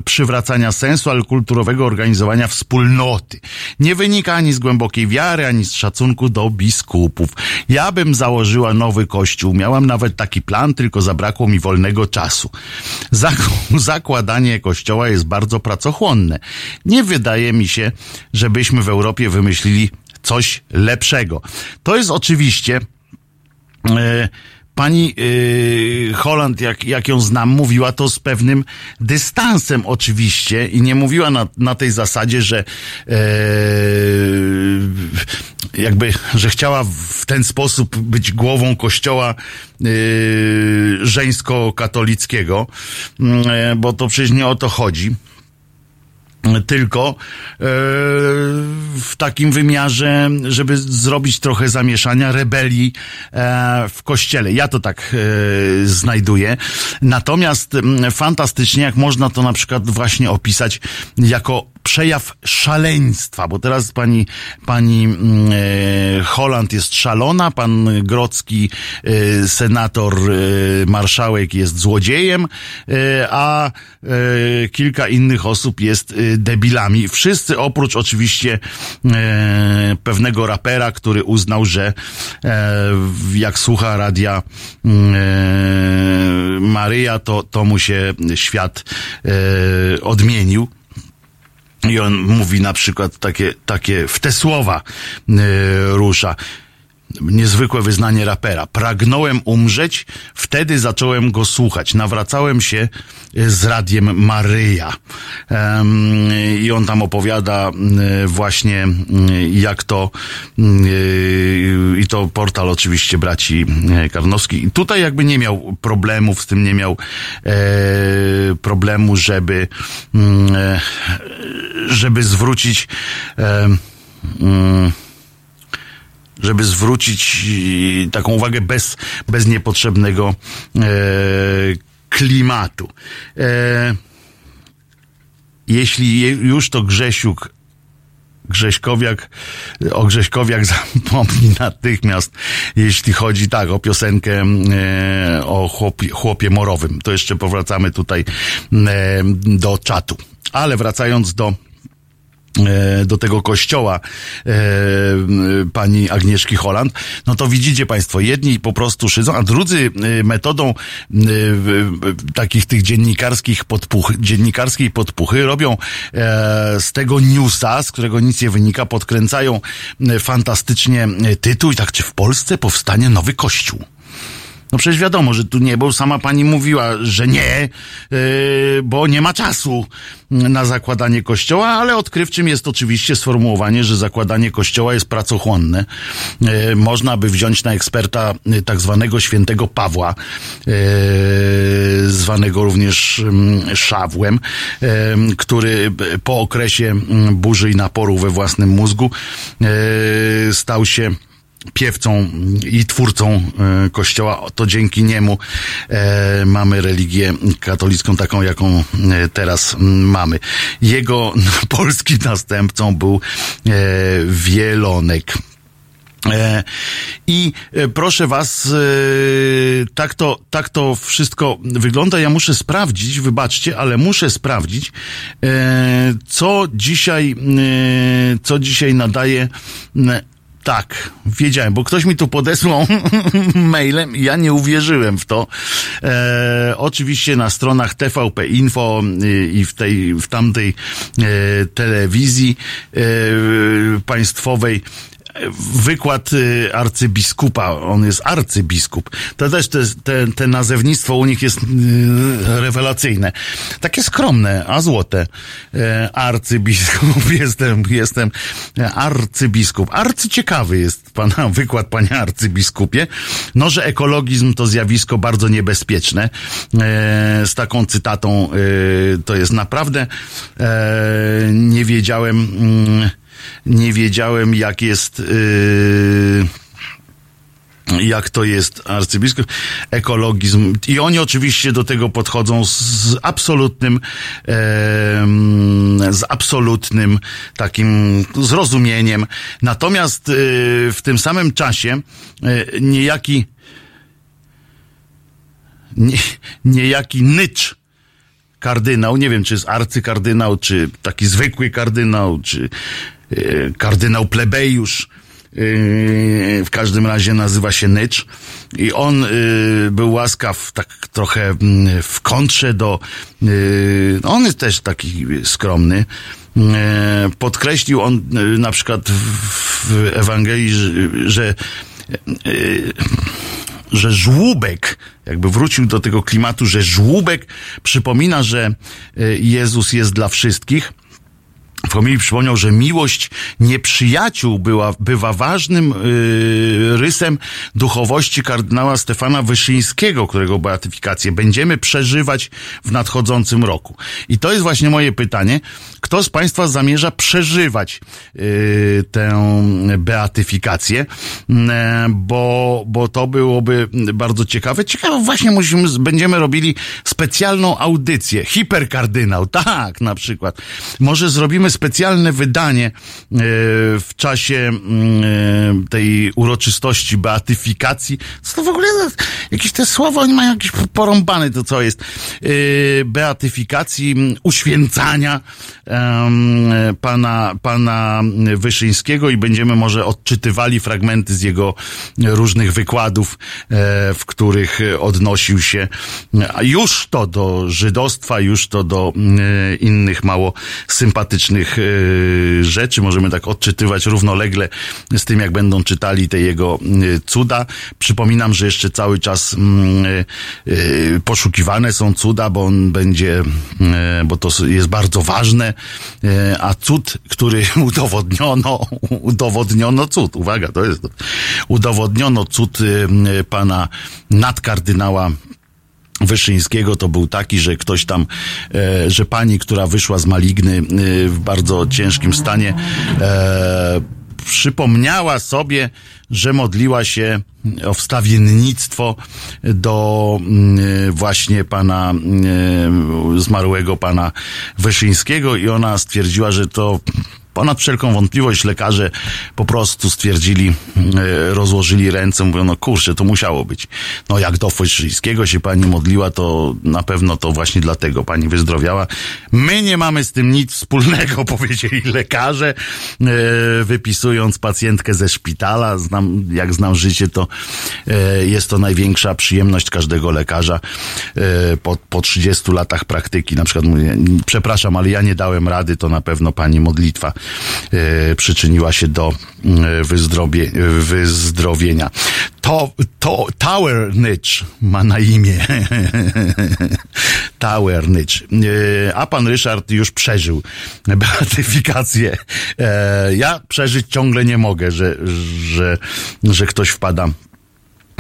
przywracania sensu, ale kulturowego organizowania wspólnoty. Nie wynika ani z głębokiej wiary, ani z szacunku do biskupów. Ja bym założyła nowy kościół. Miałam nawet taki plan, tylko zabrakło mi wolnego czasu. Zak- zakładanie kościoła jest bardzo pracochłonne. Nie wydaje mi się, żebyśmy w Europie wymyślili coś lepszego. To jest oczywiście e, Pani yy, Holland, jak, jak ją znam, mówiła to z pewnym dystansem oczywiście i nie mówiła na, na tej zasadzie, że yy, jakby, że chciała w ten sposób być głową kościoła yy, żeńsko-katolickiego, yy, bo to przecież nie o to chodzi tylko e, w takim wymiarze, żeby zrobić trochę zamieszania, rebelii e, w kościele. Ja to tak e, znajduję. Natomiast m, fantastycznie, jak można to na przykład właśnie opisać jako przejaw szaleństwa, bo teraz pani, pani mm, e, Holland jest szalona, pan Grocki, e, senator, e, marszałek jest złodziejem, e, a e, kilka innych osób jest e, debilami. Wszyscy oprócz oczywiście pewnego rapera, który uznał, że jak słucha radia mm, Maryja, to, to mu się świat odmienił. I on mówi na przykład takie, takie w te słowa e, rusza. Niezwykłe wyznanie rapera. Pragnąłem umrzeć, wtedy zacząłem go słuchać. Nawracałem się e, z radiem Maryja. I on tam opowiada właśnie, jak to, e, i to portal oczywiście braci e, Karnowski. I tutaj jakby nie miał problemów z tym, nie miał problemu, żeby, żeby zwrócić żeby zwrócić e, taką uwagę bez, bez niepotrzebnego e, klimatu. E, jeśli je- już to Grzesiuk Grześkowiak, o Grześkowiak zapomni natychmiast, jeśli chodzi tak o piosenkę e, o chłopie, chłopie morowym. To jeszcze powracamy tutaj e, do czatu. Ale wracając do do tego kościoła e, pani Agnieszki Holland, no to widzicie państwo, jedni po prostu szydzą, a drudzy e, metodą e, takich tych dziennikarskich podpuch, dziennikarskiej podpuchy robią e, z tego newsa, z którego nic nie wynika, podkręcają e, fantastycznie e, tytuł i tak, czy w Polsce powstanie nowy kościół? No przecież wiadomo, że tu nie, bo sama pani mówiła, że nie, yy, bo nie ma czasu na zakładanie kościoła, ale odkrywczym jest oczywiście sformułowanie, że zakładanie kościoła jest pracochłonne. Yy, można by wziąć na eksperta yy, tak zwanego świętego Pawła, yy, zwanego również mm, Szawłem, który po okresie mm, burzy i naporu we własnym mózgu stał się piewcą i twórcą e, kościoła. To dzięki niemu e, mamy religię katolicką taką, jaką e, teraz mamy. Jego polskim następcą był Wielonek. I proszę was, tak to, tak to wszystko wygląda. Ja muszę sprawdzić, wybaczcie, ale muszę sprawdzić, co dzisiaj, co dzisiaj nadaje. Tak, wiedziałem, bo ktoś mi tu podesłał mailem ja nie uwierzyłem w to. E, oczywiście na stronach TVP Info y, i w tej, w tamtej e, telewizji e, państwowej wykład y, arcybiskupa, on jest arcybiskup. To też te, te, te nazewnictwo u nich jest y, rewelacyjne. Takie skromne, a złote. E, arcybiskup, jestem, jestem e, arcybiskup. Arcyciekawy jest pana wykład, panie arcybiskupie. No, że ekologizm to zjawisko bardzo niebezpieczne. E, z taką cytatą to jest naprawdę nie wiedziałem mm, nie wiedziałem, jak jest. Yy, jak to jest arcybiskup, ekologizm. I oni oczywiście do tego podchodzą z, absolutnym, em, z absolutnym takim zrozumieniem. Natomiast yy, w tym samym czasie yy, niejaki, nie, niejaki nycz, kardynał, nie wiem czy jest arcykardynał, czy taki zwykły kardynał, czy e, kardynał plebejusz, e, w każdym razie nazywa się Nycz i on e, był łaskaw tak trochę mm, w kontrze do, e, on jest też taki skromny, podkreślił on na przykład w, Ewangelii, że, że żłóbek, jakby wrócił do tego klimatu, że żłóbek przypomina, że Jezus jest dla wszystkich. Homilii przypomniał, że miłość nieprzyjaciół była, bywa ważnym y, rysem duchowości kardynała Stefana Wyszyńskiego, którego beatyfikację będziemy przeżywać w nadchodzącym roku. I to jest właśnie moje pytanie. Kto z Państwa zamierza przeżywać y, tę beatyfikację? E, bo, bo to byłoby bardzo ciekawe. Ciekawe, właśnie musimy, będziemy robili specjalną audycję. Hiperkardynał, tak, na przykład. Może zrobimy specjalne wydanie e, w czasie mm, e, tej uroczystości beatyfikacji. Co to w ogóle jakieś te słowa, oni mają jakieś porąbane to co jest. E, Beatyfikacji, uświęcania pana, pana Wyszyńskiego i będziemy może odczytywali fragmenty z jego różnych wykładów, w których odnosił się już to do żydostwa, już to do innych mało sympatycznych e, rzeczy. Możemy tak odczytywać równolegle z tym, jak będą czytali te jego e, cuda. Przypominam, że jeszcze cały czas mm, e, poszukiwane są cuda, bo on będzie, e, bo to jest bardzo ważne, a cud, który udowodniono, udowodniono cud, uwaga, to jest. Udowodniono cud pana nadkardynała Wyszyńskiego to był taki, że ktoś tam, e, że pani, która wyszła z maligny e, w bardzo ciężkim stanie, e, przypomniała sobie, że modliła się o wstawiennictwo do mm, właśnie pana mm, zmarłego pana Wyszyńskiego i ona stwierdziła, że to ponad wszelką wątpliwość lekarze po prostu stwierdzili, e, rozłożyli ręce, mówią, no kurczę, to musiało być. No jak do Wyszyńskiego się pani modliła, to na pewno to właśnie dlatego pani wyzdrowiała. My nie mamy z tym nic wspólnego, powiedzieli lekarze, e, wypisując pacjentkę ze szpitala. Znam, jak znam życie, to e, jest to największa przyjemność każdego lekarza po, po 30 latach praktyki. Na przykład mówię, przepraszam, ale ja nie dałem rady, to na pewno pani modlitwa przyczyniła się do e, wyzdrowie, e, wyzdrowienia. To, to Tower Nitch ma na imię. Tower Nitch. E, A pan Ryszard już przeżył beatyfikację. E, Ja przeżyć ciągle nie mogę, że, że, że ktoś wpada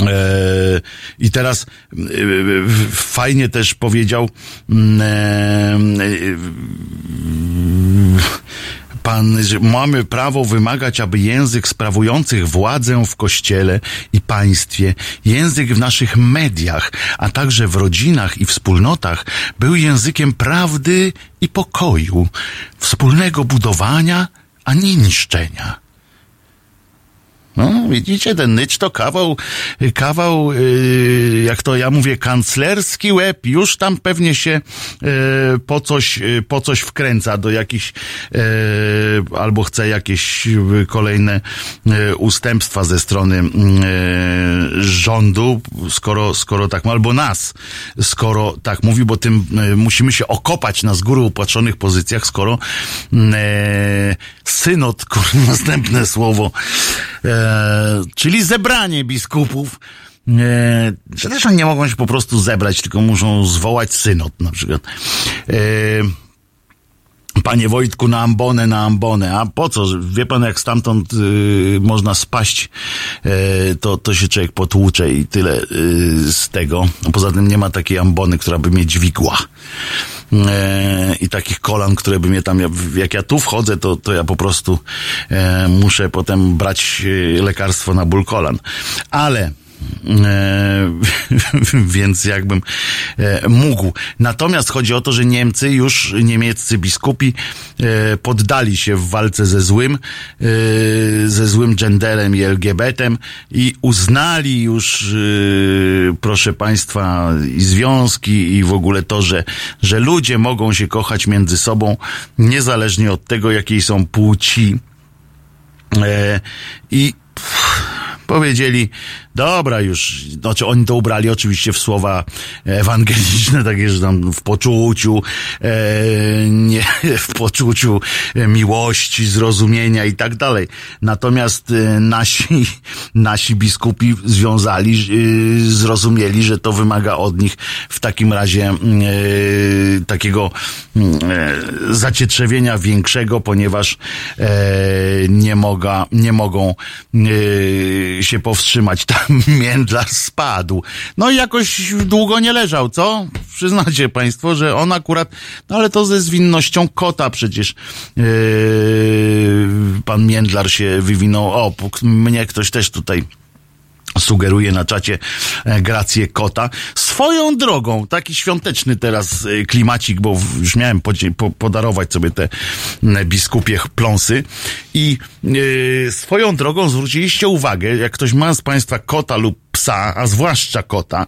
E, I teraz e, e, fajnie też powiedział mm, e, e, pan, że mamy prawo wymagać, aby język sprawujących władzę w kościele i państwie, język w naszych mediach, a także w rodzinach i wspólnotach był językiem prawdy i pokoju, wspólnego budowania, a nie niszczenia. No, widzicie, ten nycz to kawał, kawał, yy, jak to ja mówię, kanclerski łeb, już tam pewnie się yy, po coś, yy, po coś wkręca do jakichś, yy, albo chce jakieś yy, kolejne yy, ustępstwa ze strony rządu, skoro, skoro tak, albo nas, skoro tak mówi, bo tym musimy się okopać na z góry upłaconych pozycjach, skoro synod, kur, następne słowo, e, czyli zebranie biskupów, e, nie mogą się po prostu zebrać, tylko muszą zwołać synod na przykład. E, Panie Wojtku, na ambonę, na ambonę. A po co? Wie pan, jak stamtąd y, można spaść, y, to, to się człowiek potłucze i tyle y, z tego. Poza tym nie ma takiej ambony, która by mnie dźwigła. E, I takich kolan, które by mnie tam, jak ja tu wchodzę, to, to ja po prostu e, muszę potem brać e, lekarstwo na ból kolan. Ale więc jakbym e, mógł. Natomiast chodzi o to, że Niemcy już, niemieccy biskupi e, poddali się w walce ze złym, e, ze złym genderem i LGBT-em i uznali już, e, proszę Państwa, i związki i w ogóle to, że, że ludzie mogą się kochać między sobą niezależnie od tego, jakiej są płci. E, I powiedzieli, dobra już, znaczy oni to ubrali oczywiście w słowa ewangeliczne, takie, że tam w poczuciu, e, nie, w poczuciu e, miłości, zrozumienia i tak dalej. Natomiast e, nasi, nasi biskupi związali, e, zrozumieli, że to wymaga od nich w takim razie e, takiego mm, e, zacietrzewienia większego, ponieważ e, nie, moga, nie mogą e, się powstrzymać. Tam międlar spadł. No i jakoś długo nie leżał, co? Przyznacie państwo, że on akurat, no ale to ze zwinnością kota przecież e, pan Międlar się wywinął. O, mnie ktoś też tutaj sugeruje na czacie e, grację kota. Swoją drogą, taki świąteczny teraz e, klimacik, bo już miałem podarować sobie te biskupie pląsy i e, swoją drogą zwróciliście uwagę, jak ktoś ma z Państwa kota lub psa, a zwłaszcza kota,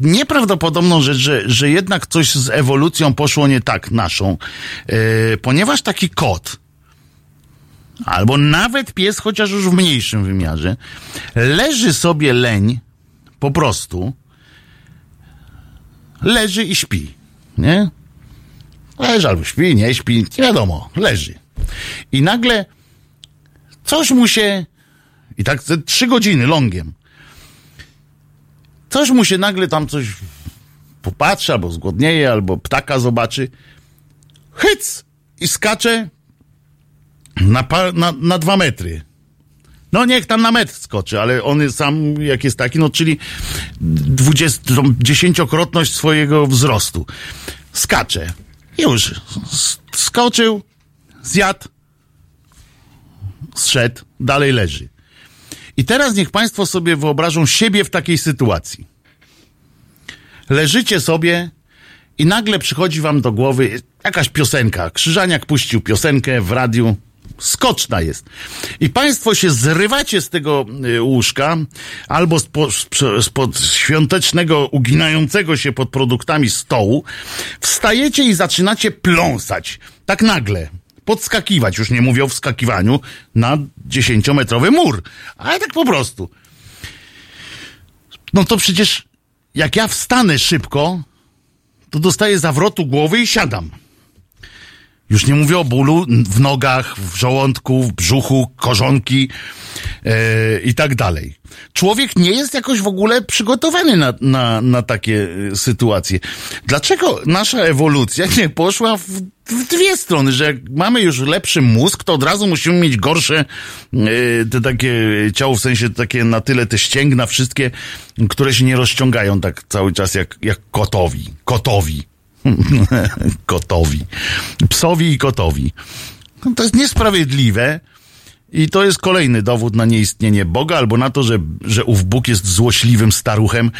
nieprawdopodobną rzecz, że, że jednak coś z ewolucją poszło nie tak naszą, ponieważ taki kot, albo nawet pies, chociaż już w mniejszym wymiarze, leży sobie leń, po prostu, leży i śpi, nie? Leży albo śpi, nie śpi, nie wiadomo, leży. I nagle coś mu się, i tak te trzy godziny longiem, coś mu się nagle tam coś popatrzy, albo zgłodnieje, albo ptaka zobaczy, hyc! I skacze na, na, na dwa metry. No niech tam na metr skoczy, ale on sam jak jest taki, no czyli dziesięciokrotność swojego wzrostu. Skacze. Już. Skoczył, zjadł, zszedł, dalej leży. I teraz niech Państwo sobie wyobrażą siebie w takiej sytuacji. Leżycie sobie i nagle przychodzi Wam do głowy jakaś piosenka. Krzyżaniak puścił piosenkę w radiu. Skoczna jest. I Państwo się zrywacie z tego y, łóżka albo spo, sp- spod świątecznego, uginającego się pod produktami stołu, wstajecie i zaczynacie pląsać. Tak nagle. Podskakiwać, już nie mówię o wskakiwaniu na dziesięciometrowy mur, ale tak po prostu. No to przecież jak ja wstanę szybko, to dostaję zawrotu głowy i siadam. Już nie mówię o bólu w nogach, w żołądku, w brzuchu, korzonki e, i tak dalej. Człowiek nie jest jakoś w ogóle przygotowany na, na, na takie e, sytuacje. Dlaczego nasza ewolucja nie poszła w, w dwie strony, że jak mamy już lepszy mózg, to od razu musimy mieć gorsze e, te takie ciało, w sensie takie na tyle te ścięgna wszystkie, które się nie rozciągają tak cały czas jak, jak kotowi. Kotowi. kotowi. Psowi i kotowi. No To jest niesprawiedliwe i to jest kolejny dowód na nieistnienie Boga albo na to, że, że ów Bóg jest złośliwym staruchem,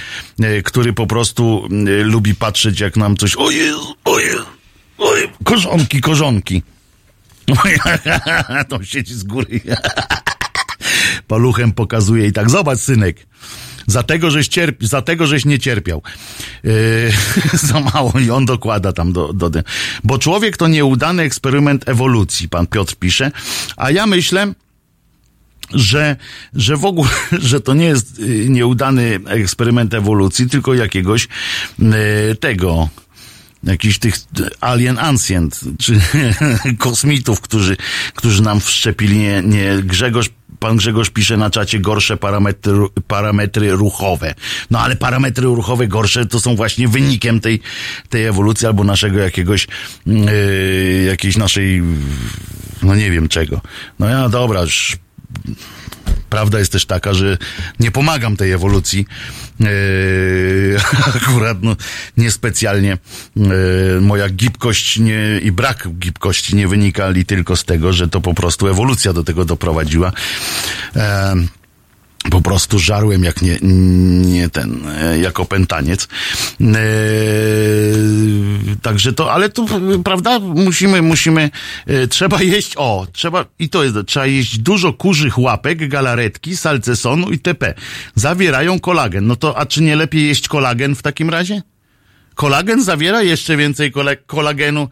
e, który po prostu e, lubi patrzeć jak nam coś ojej, ojej, ojej, korzonki, korzonki. to siedzi z góry. Paluchem pokazuje i tak, zobacz synek, za tego, żeś cierp, za tego, żeś nie cierpiał. Yy, za mało i on dokłada tam do, do. Bo człowiek to nieudany eksperyment ewolucji, pan Piotr pisze, a ja myślę, że, że w ogóle, że to nie jest y, nieudany eksperyment ewolucji, tylko jakiegoś y, tego, jakichś tych alien ancient, czy kosmitów, którzy, którzy nam wszczepili nie, nie Grzegorz Pan Grzegorz pisze na czacie gorsze parametry, parametry ruchowe. No ale parametry ruchowe gorsze to są właśnie wynikiem tej, tej ewolucji albo naszego jakiegoś, yy, jakiejś naszej, no nie wiem czego. No ja dobra, już Prawda jest też taka, że nie pomagam tej ewolucji. Yy, akurat no, niespecjalnie yy, moja gibkość nie, i brak gibkości nie wynikali tylko z tego, że to po prostu ewolucja do tego doprowadziła. Yy, po prostu żarłem jak nie, nie ten, e, jako pętaniec. E, także to, ale tu, prawda, musimy, musimy, e, trzeba jeść, o, trzeba, i to jest, trzeba jeść dużo kurzych łapek, galaretki, salcesonu i TP. Zawierają kolagen. No to, a czy nie lepiej jeść kolagen w takim razie? Kolagen zawiera jeszcze więcej kolagenu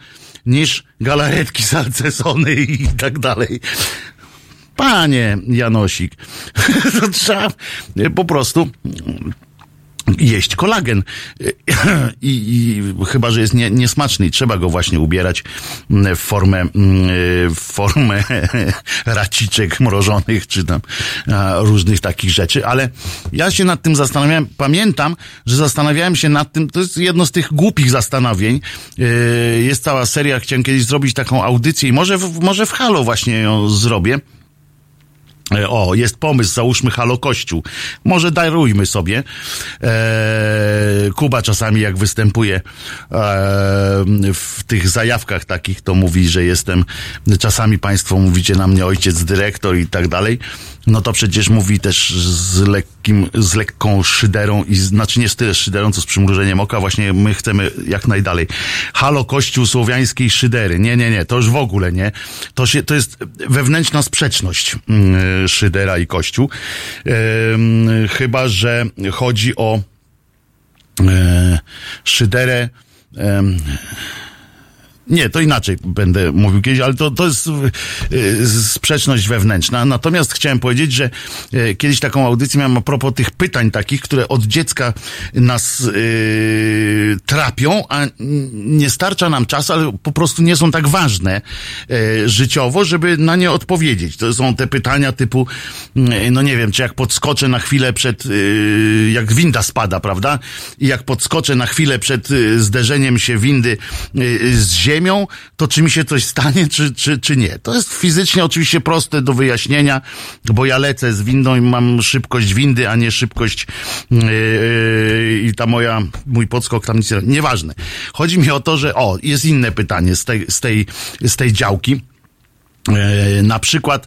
niż galaretki, salcesony i tak dalej. Panie Janosik, to trzeba e, po prostu jeść kolagen. I, i chyba, że jest nie, niesmaczny i trzeba go właśnie ubierać w formę, mm, w formę raciczek mrożonych, czy tam różnych takich rzeczy, ale ja się nad tym zastanawiałem, pamiętam, że zastanawiałem się nad tym, to jest jedno z tych głupich zastanowień, jest cała seria, chciałem kiedyś zrobić taką audycję i może, może w Halo właśnie ją zrobię, E, O, jest pomysł, załóżmy Halo Kościół. Może darujmy sobie. Eee, Kuba czasami jak występuje eee, w tych zajawkach takich, to mówi, że jestem, czasami państwo mówicie na mnie ojciec dyrektor i tak dalej. No to przecież mówi też z lekkim, z lekką szyderą i znaczy nie z tyle szyderą, co z przymrużeniem oka. Właśnie my chcemy jak najdalej. Halo Kościół słowiańskiej szydery. Nie, nie, nie, to już w ogóle nie. To się, to jest wewnętrzna sprzeczność mm, szydera i Kościół. Em, chyba, że chodzi o e, szyderę. em, nie, to inaczej będę mówił kiedyś, ale to, to jest y, sprzeczność wewnętrzna. Natomiast chciałem powiedzieć, że y, kiedyś taką audycję miałem a propos tych pytań takich, które od dziecka nas y, trapią, a nie starcza nam czasu, ale po prostu nie są tak ważne y, życiowo, żeby na nie odpowiedzieć. To są te pytania typu, y, no nie wiem, czy jak podskoczę na chwilę przed, y, jak winda spada, prawda? I jak podskoczę na chwilę przed y, zderzeniem się windy y, z ziemią, to czy mi się coś stanie, czy, czy, czy nie? To jest fizycznie oczywiście proste do wyjaśnienia, bo ja lecę z windą i mam szybkość windy, a nie szybkość yy, yy, i ta moja, mój podskok tam nic nie, nieważne. Chodzi mi o to, że o, jest inne pytanie z tej, z tej, z tej działki. Yy, na przykład,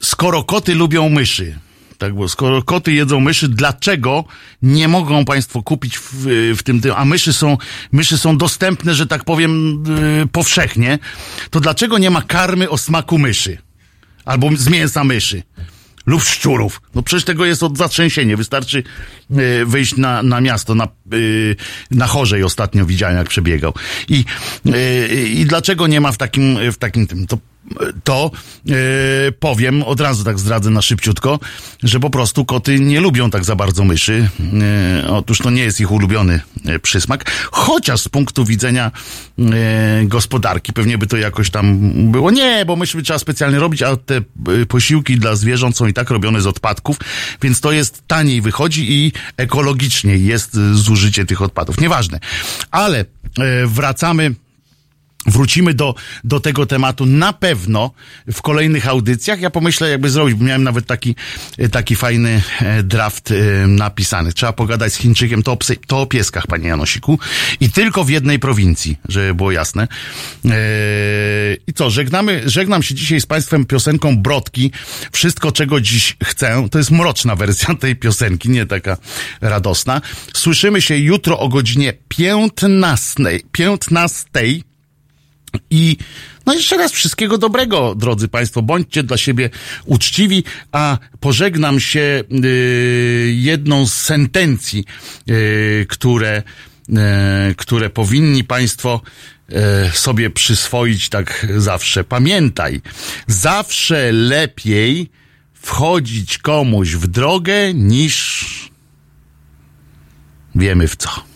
skoro koty lubią myszy, tak, bo skoro koty jedzą myszy, dlaczego nie mogą Państwo kupić w, w tym, tym, a myszy są, myszy są dostępne, że tak powiem, yy, powszechnie, to dlaczego nie ma karmy o smaku myszy? Albo z mięsa myszy? Lub szczurów. No przecież tego jest od zatrzęsienie. Wystarczy yy, wyjść na, na miasto, na, yy, na chorzej ostatnio widziałem, jak przebiegał. I, yy, I dlaczego nie ma w takim, w takim tym? To to yy, powiem, od razu tak zdradzę na szybciutko, że po prostu koty nie lubią tak za bardzo myszy. Yy, otóż to nie jest ich ulubiony yy, przysmak, chociaż z punktu widzenia yy, gospodarki pewnie by to jakoś tam było. Nie, bo by trzeba specjalnie robić, a te posiłki dla zwierząt są i tak robione z odpadków, więc to jest taniej wychodzi i ekologiczniej jest zużycie tych odpadów. Nieważne. Ale wracamy Wrócimy do, do tego tematu na pewno w kolejnych audycjach. Ja pomyślę, jakby zrobić, bo miałem nawet taki, e, taki fajny e, draft e, napisany. Trzeba pogadać z Chińczykiem, to o, psy, to o pieskach, panie Janosiku. I tylko w jednej prowincji, żeby było jasne. I co, żegnamy, żegnam się dzisiaj z państwem piosenką Brodki. Wszystko, czego dziś chcę. To jest mroczna wersja tej piosenki, nie taka radosna. Słyszymy się jutro o godzinie 15. 15. I no jeszcze raz wszystkiego dobrego, drodzy Państwo. Bądźcie dla siebie uczciwi, a pożegnam się y, jedną z sentencji, y, które, y, które powinni Państwo sobie przyswoić tak zawsze. Pamiętaj, zawsze lepiej wchodzić komuś w drogę niż wiemy w co.